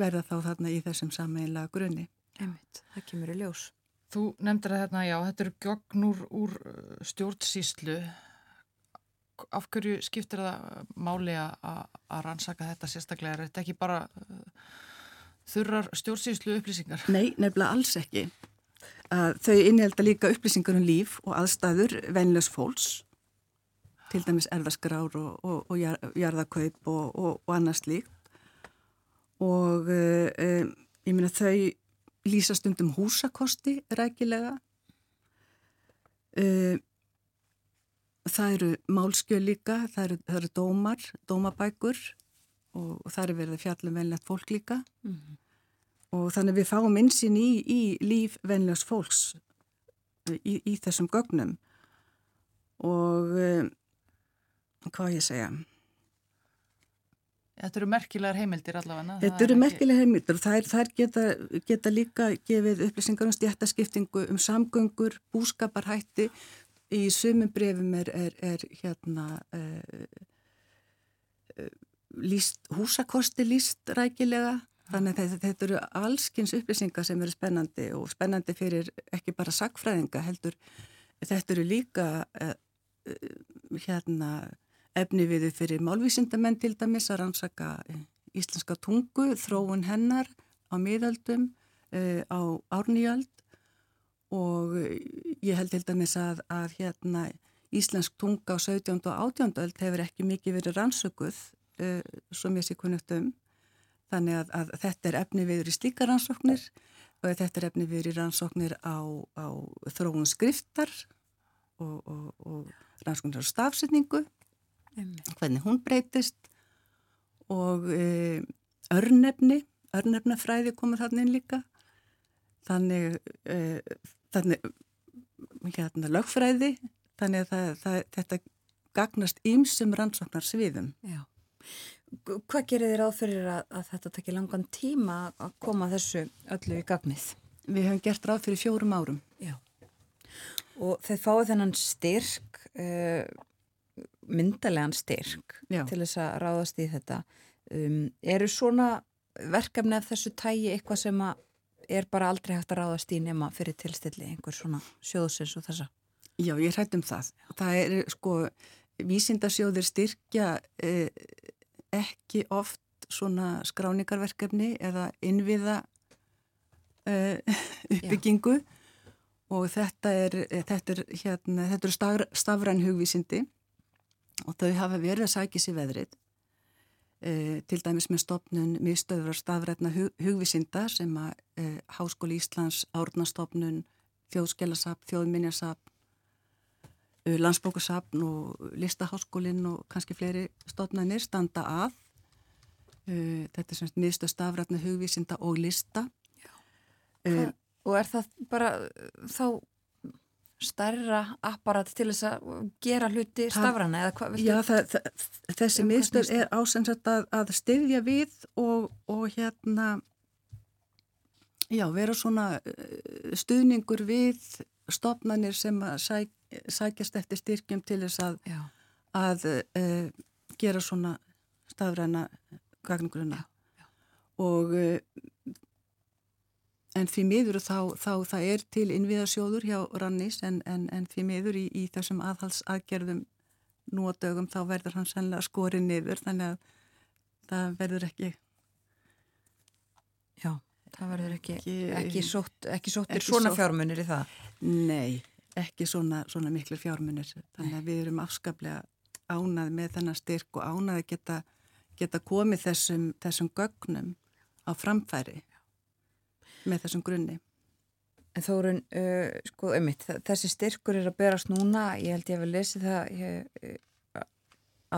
verða þá þarna í þessum sammeila grunni. Einmitt, það kemur í ljós. Þú nefndir að þetta, já, þetta eru gögnur úr uh, stjórnsýslu af hverju skiptir það máli að rannsaka þetta sérstaklega? Er þetta ekki bara uh, þurrar stjórnsýslu upplýsingar? Nei, nefnilega alls ekki. Uh, þau innhjelda líka upplýsingar um líf og aðstæður vennilegs fólks, til dæmis erðaskrár og, og, og jarðakaup og, og annars líkt. Og uh, um, ég minna þau lýsast um húsakosti rækilega. Uh, það eru málskjöl líka, það eru, það eru dómar, dómabækur og, og það eru verið fjallum venlegt fólk líka mm -hmm. og þannig við fáum einsinn í, í líf venlegs fólks í, í þessum gögnum og um, hvað ég segja Þetta eru merkilegar heimildir allavega. Þetta eru merkilegar heimildir og þær, þær geta, geta líka gefið upplýsingar um stjættaskiptingu, um samgöngur, búskaparhætti, í sumum brefum er, er, er hérna uh, uh, líst, húsakosti líst rækilega. Þannig að þetta, eru allskynns upplýsingar sem eru spennandi og spennandi fyrir ekki bara sagfræðinga heldur þetta eru líka uh, hérna efni viðu fyrir málvísindamenn til dæmis að rannsaka íslenska tungu, þróun hennar á miðaldum, á árnýjald og ég held til dæmis að, að hérna, íslensk tunga á 17. og 18. öld hefur ekki mikið verið rannsökuð uh, sem ég sé kunnugt um þannig að, að þetta er efni viður í slíka rannsóknir og þetta er efni viður í rannsóknir á, á þróun skriftar og, og, og rannsóknir á stafsynningu hvernig hún breytist og uh, örnefni örnefnafræði komur þarna inn líka þannig uh, þannig hérna lögfræði þannig að það, það, þetta gagnast ýmsum rannsóknar sviðum. Já. Hvað gerir þér áfyrir að, að þetta tekir langan tíma að koma þessu öllu í gagnið? Við hefum gert ráð fyrir fjórum árum. Já. Og þeir fáið þennan styrk, uh, myndalegan styrk Já. til þess að ráðast í þetta. Um, eru svona verkefni af þessu tægi eitthvað sem að er bara aldrei hægt að ráðast í nema fyrir tilstilli einhver svona sjóðsins og þessa? Já, ég hrætt um það. Það er sko, vísindasjóðir styrkja eh, ekki oft svona skráningarverkefni eða innviða eh, uppbyggingu og þetta er, þetta er, hérna, þetta er stafr, stafræn hugvísindi og þau hafa verið að sækja sér veðrið. Eh, til dæmis með stopnun miðstöður stafrætna hug, hugvísinda sem að eh, Háskóli Íslands, Árnastofnun, Þjóðskelasapn, Þjóðminjasapn, eh, Landsbókusapn og Listaháskólinn og kannski fleiri stofnanir standa að. Eh, þetta er semst miðstöð stafrætna hugvísinda og lista. Eh, Og er það bara þá stærra apparat til þess að gera hluti stafrana eða hvað? Já, það, það, þessi Um miðstöð er ásennsett að, að styðja við og, og hérna, já, vera svona uh, stuðningur við stopnarnir sem að sæk, sækjast eftir styrkjum til þess að, að uh, gera svona stafræna gagnugruna. Og uh, en því miður þá, þá það er til innviðarsjóður hjá Rannis en, en, en því miður í, í þessum aðhalsaðgerðum nú á dögum þá verður hann sannlega skorið niður þannig að það verður ekki já, það verður ekki, ekki, Ekki- sótt, ekki sóttir ekki svona sótt. fjármunir í það. Nei, ekki svona, svona miklu fjármunir. Þannig að við erum afskaplega ánað með þennan styrk og ánað að geta, geta komið þessum, þessum gögnum á framfæri með þessum grunni. En Þórun, uh, sko, einmitt, þessi styrkur er að berast núna, ég held ég að við lesið það ég, uh,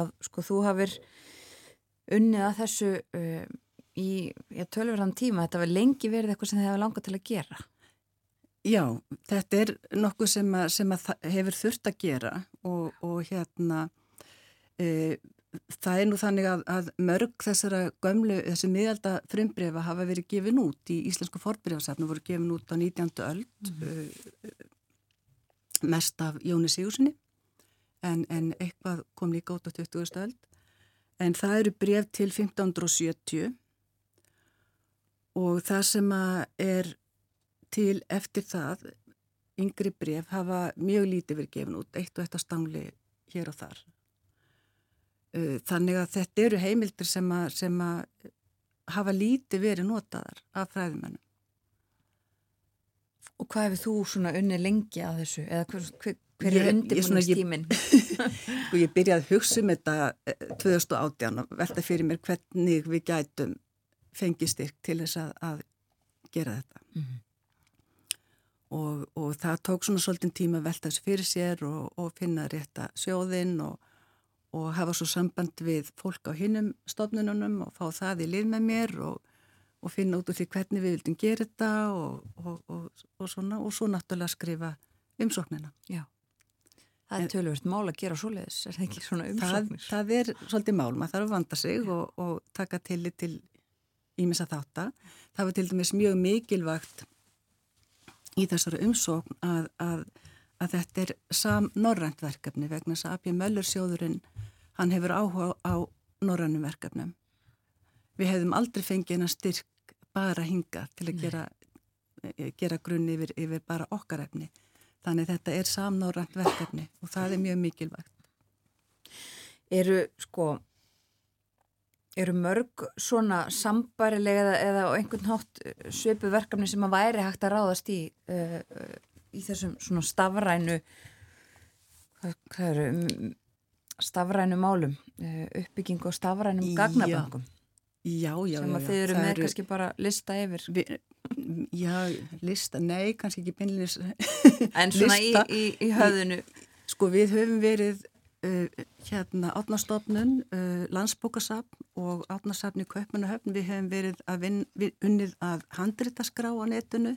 að sko þú hafir unnið að þessu uh, í já, tölverðan tíma, þetta var lengi verið eitthvað sem þið hefur langað til að gera. Já, þetta er nokkuð sem, að, sem að hefur þurft að gera og, og hérna e, það er nú þannig að, að mörg þessara gömlu, þessi miðalda frumbrefa hafa verið gefin út í Íslensku forbreyfasafnu, voru gefin út á 19. öld mm. mest af Jóni Sigurssoni en, en eitthvað kom líka út á 20. öld en það eru bref til 1570 og það sem er til eftir það yngri bref hafa mjög lítið verið gefin út, eitt og eitt á stangli hér og þar. Uh, Þannig að þetta eru heimildir sem að, sem að hafa lítið verið notaðar af fræðimennum. Og hvað hefur þú svona unnið lengi að þessu? Eða hver, hver, hver er undirbúinistíminn? Sko ég byrjaði að hugsa um þetta eh, 2018 og velta fyrir mér hvernig við gætum fengið styrk til þess að, að gera þetta. Mhm. og, og það tók svona svolítið tíma að velta þessu fyrir sér og, og finna rétta sjóðinn og, og hafa svo samband við fólk á hinnum stofnununum og fá það í lið með mér og, og finna út úr því hvernig við vildum gera þetta og svona og svo náttúrulega skrifa umsóknina. Já. Það er tölvöld mál að gera svoleiðis, er það ekki svona Það, umsóknir? það er svolítið mál, maður þarf að vanda sig og, og taka tillit til ímessa þátta. Það var til dæmis mjög mikilvægt í þessari umsókn að, að, að þetta er sam norrænt verkefni vegna þess að A.P. Möller sjóðurinn, hann hefur áhuga á norrænum verkefnum. Við hefðum aldrei fengið hennar styrk bara hinga til að gera, gera grunni yfir, yfir bara okkar efni. Þannig þetta er samnorrænt verkefni og það er mjög mikilvægt. Eru, sko, eru mörg svona sambarilega eða, á einhvern hátt svipu verkefni sem að væri hægt að ráðast í uh, í þessum svona stafrænu hvað, eru stafrænu málum uh, uppbygging og stafrænum Já. gagnaböngum Já, já, sem að þið eru með kannski bara lista yfir. Vi, já, lista, nei, kannski ekki beinlinis en svona í, í, í höfðinu. Sko við höfum verið uh, hérna átnastofnun, uh, landsbókasafn og átnasafn í Kaupmannahöfn. Við höfum verið að vin, við, unnið að handritaskrá á netinu,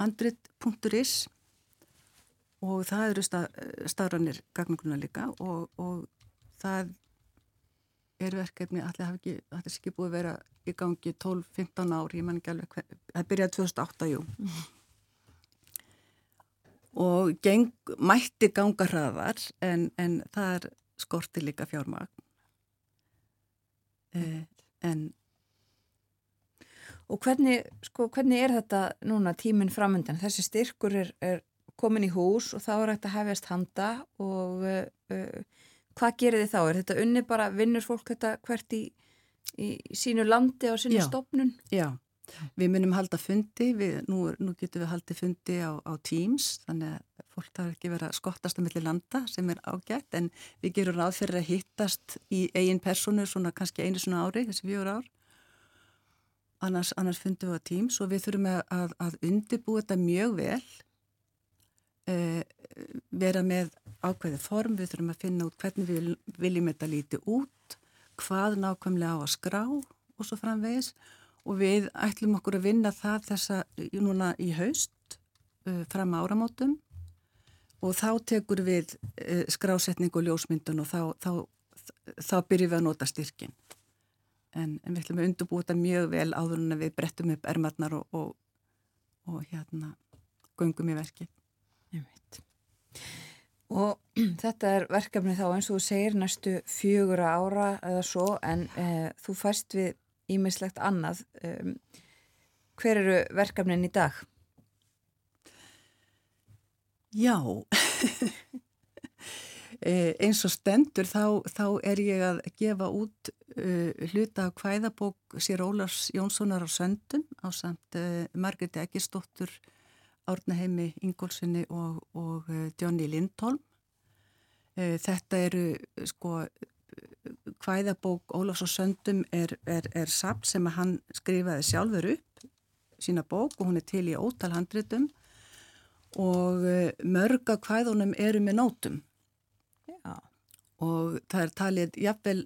handrit.is og það eru stað, staðranir gagnuguna líka og, og það er verkefni, allir hafi ekki, þetta er ekki búið að vera í gangi 12-15 ár, ég man ekki alveg hver, það byrjaði 2008, jú. Og geng, mætti ganga hraðar en, en það er skorti líka fjármagn uh, en Og hvernig, sko, hvernig er þetta núna tíminn framöndan? Þessi styrkur er, er komin í hús og þá er þetta hefjast handa og uh, uh, hvað gerir þið þá? Er þetta unni bara, vinnur fólk þetta hvert í, í sínu landi og sínu Já. stopnun? Já, við munum halda fundi, við, nú, nú getum við haldið fundi á, á Teams, þannig að fólk þarf ekki verið að skottast á milli landa sem er ágætt, en við gerum ráð fyrir að hittast í eigin personu svona kannski einu svona ári, þessi fjögur ár. Annars, annars fundum við á Teams og við þurfum að, að, undibú þetta mjög vel, eh, vera með ákveðið form, við þurfum að finna út hvernig við viljum þetta líti út, hvað nákvæmlega á að skrá og svo framvegis og við ætlum okkur að vinna það þessa núna í haust uh, fram áramótum og þá tekur við uh, skrásetning og ljósmyndun og þá, þá, þá byrjum við að nota styrkin. En, en við ætlum að undurbúa þetta mjög vel áður en við brettum upp ermarnar og, og, og hérna göngum í verki. Ég veit. Og þetta er verkefni þá eins og þú segir næstu fjögur ára eða svo en uh, þú fæst við ímislegt annað. Um, hver eru verkefnin í dag? Já, Eh, eins og stendur þá, þá er ég að gefa út uh, hluta af kvæðabók sér Ólars Jónssonar á söndum á samt uh, Margreti Eggistóttur, Árnaheimi Ingólfssoni og, og uh, Johnny Lindholm. Þetta eru sko kvæðabók Ólars á söndum er, er, er samt sem að hann skrifaði sjálfur upp sína bók og hún er til í ótal handritum og mörg af kvæðunum eru með nótum. Og það er talið, jafnvel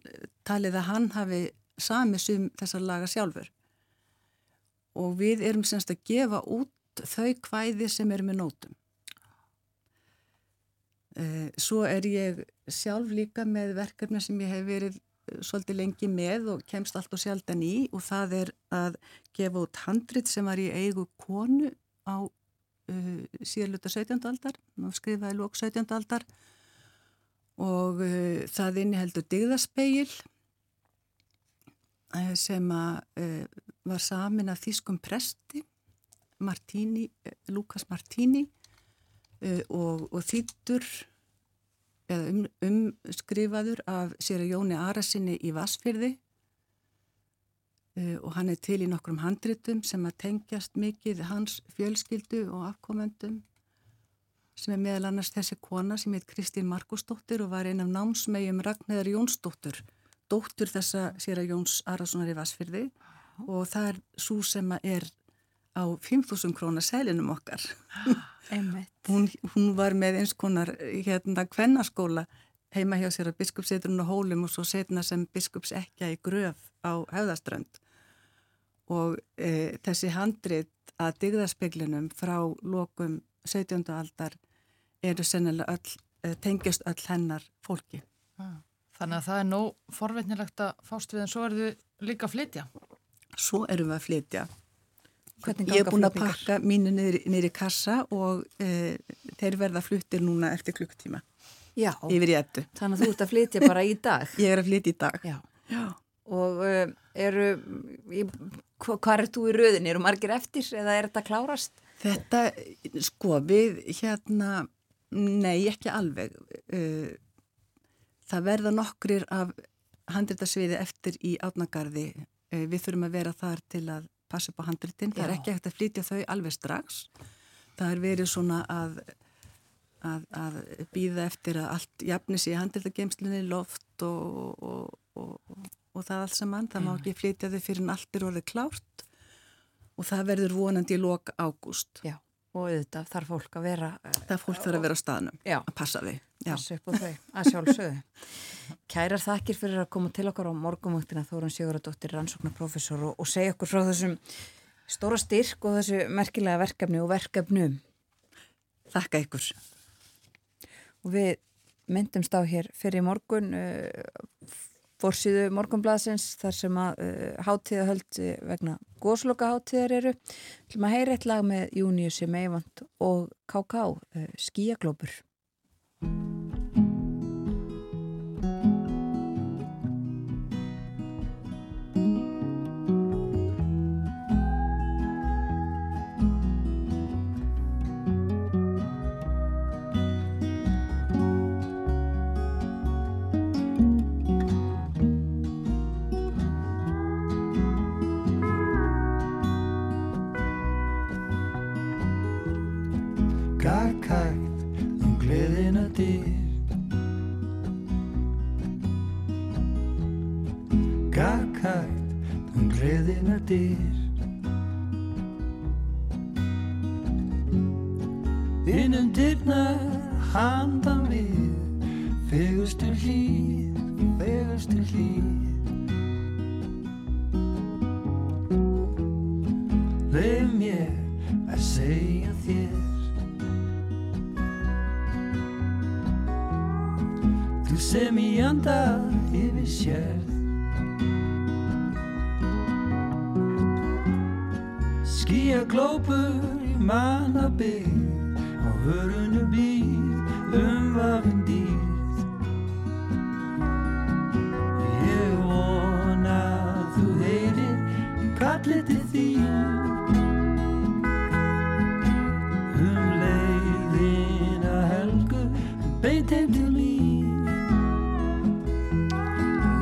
talið að hann hafi sami sum þessar laga sjálfur og við erum semst að gefa út þau kvæði sem eru með nótum. Eh, Svo er ég sjálf líka með verkefni sem ég hef verið eh, svolítið lengi með og kemst allt og sjaldan í og það er að gefa út handrit sem var í eigu konu á uh, síðarluta 17. aldar, skrifaði lók 17. aldar og uh, það inniheldur digðaspeil uh, sem að uh, var samin af þýskum presti Martini, Lukas Martini og, og þýttur um, umskrifaður af sér Jóni Arasinni í Vassfyrði uh, og hann er til í nokkrum handritum sem að tengjast mikið hans fjölskyldu og afkomendum sem er meðal annars þessi kona sem heit Kristín Markusdóttir og var einn af námsmegjum Ragnæðar Jónsdóttur, dóttur þessa sér að Jóns Arasonar í Vassfyrði og það er svo sem að er á 5.000 krónar sælinum okkar. Einmitt. Hún, hún var með eins konar hérna kvennaskóla heima hjá sér að biskupsetrun og hólum og svo setna sem biskups ekja í gröf á höfðaströnd og e, þessi handrit að digðarspeglinum frá lokum 17. aldar eru sennilega öll, e, tengjast öll hennar fólki. Þannig að það er nóg forveitnilegt að fást við en svo eru þau líka að flytja. Svo erum við að flytja. Hvernig Ég er búin að pakka mínu niður, niður í kassa og e, þeir verða fluttir núna eftir klukktíma Já, yfir í ettu. þannig að þú ert að flytja bara í dag. Ég er að flytja í dag. Já. Já. Og uh, eru, hvað er þú í röðinni? Eru margir eftir eða er þetta klárast? Þetta, sko, við hérna, nei, ekki alveg. Uh, Það verða nokkrir af handritasviði eftir í átnagarði. Uh, Við þurfum að vera þar til að passa upp á handritin. Það er Já. ekki eftir að flytja þau alveg strax. Það er verið svona að, að, að býða eftir að allt jafni sig í handritagemslunni, loft og, og, og, og, og það allt saman. Það má ekki flytja þau fyrir en allt er orðið klárt og það verður vonandi í lok ágúst. Já. Og auðvitað þarf fólk að vera uh, Það fólk þarf að vera á staðnum Já. að passa þau. Já. Passa upp á þau, að sjálfsögðu. Kærar þakkir fyrir að koma til okkar á morgumvöktina Þórun Siguradóttir, rannsóknarprofessor og, og segja okkur frá þessum stóra styrk og þessu merkilega verkefni og verkefnum. Þakka ykkur. Og við myndumst á hér fyrir morgun uh, fórsýðu morgunblaðsins þar sem að uh, hátíðahöld uh, vegna góðsloka hátíðar eru. Til maður heyri eitt lag með Júniusi Meivand og KK uh, Skíaglópur. sentir.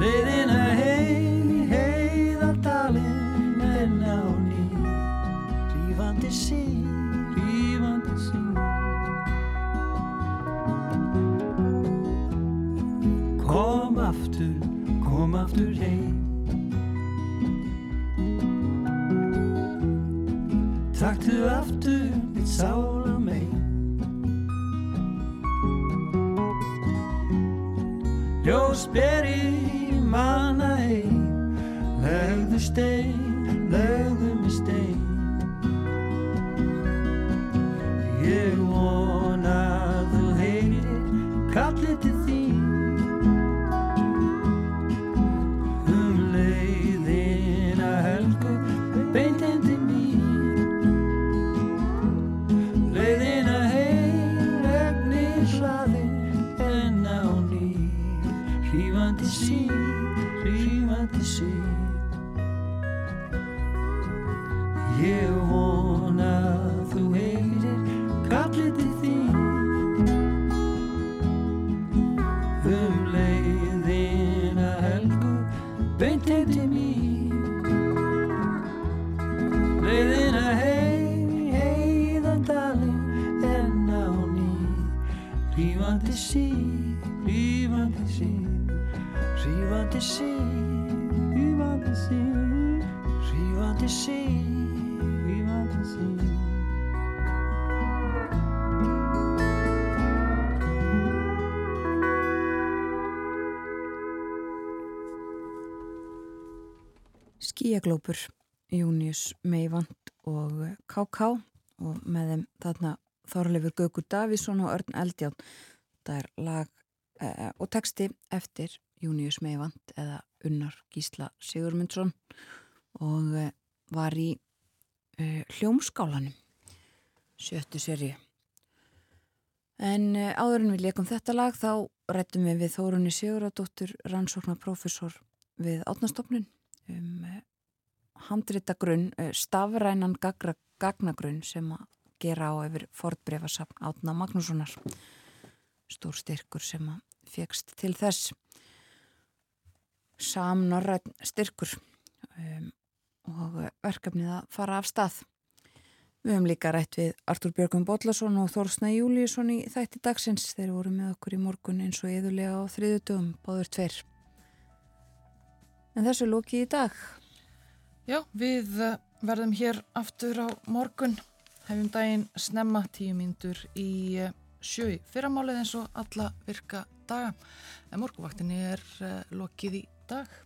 Leiðina heim í heiðardalinn en á ný. Rífandi sín rífandi sín kom aftur kom aftur heim. Taktu aftur mitt Skíaglópur, Június Meivand og K.K. og með þeim þarna Þorleifur Gaukur Davísson og Örn Eldjátt. Það er lag eh, og texti eftir Június Meivand eða Unnar Gísla Sigurmundsson og eh, var í eh, hljómskálanum sjöttu seri. En eh, áður en við leikum þetta lag þá rættum við við Þórunni Siguradóttur rannsóknarprofessor við átnastofnun um eh, handritagrunn, eh, stafrænan gagnagrunn sem að gera á yfir fortbreyfasafn Átna Magnússonar. Stór styrkur sem að fegst til þess. Samnorræn styrkur um, og verkefnið að fara af stað. Við höfum líka rætt við Artur Björgum Bodlason og Þórsna Júliusson í þætti dagsins. Þeir voru með okkur í morgun eins og eðulega á þriðu dögum, báður tveir. En þessu lóki í dag Já, við eh, verðum hér aftur á morgun, hefum daginn snemma tíu mínútur í eh, sjö í fyrramálið eins og alla virka daga. En morgunvaktinni er uh, lokið í dag.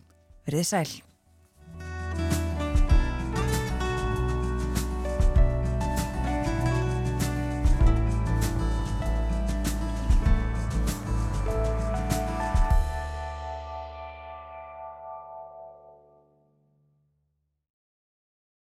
Verðið sæl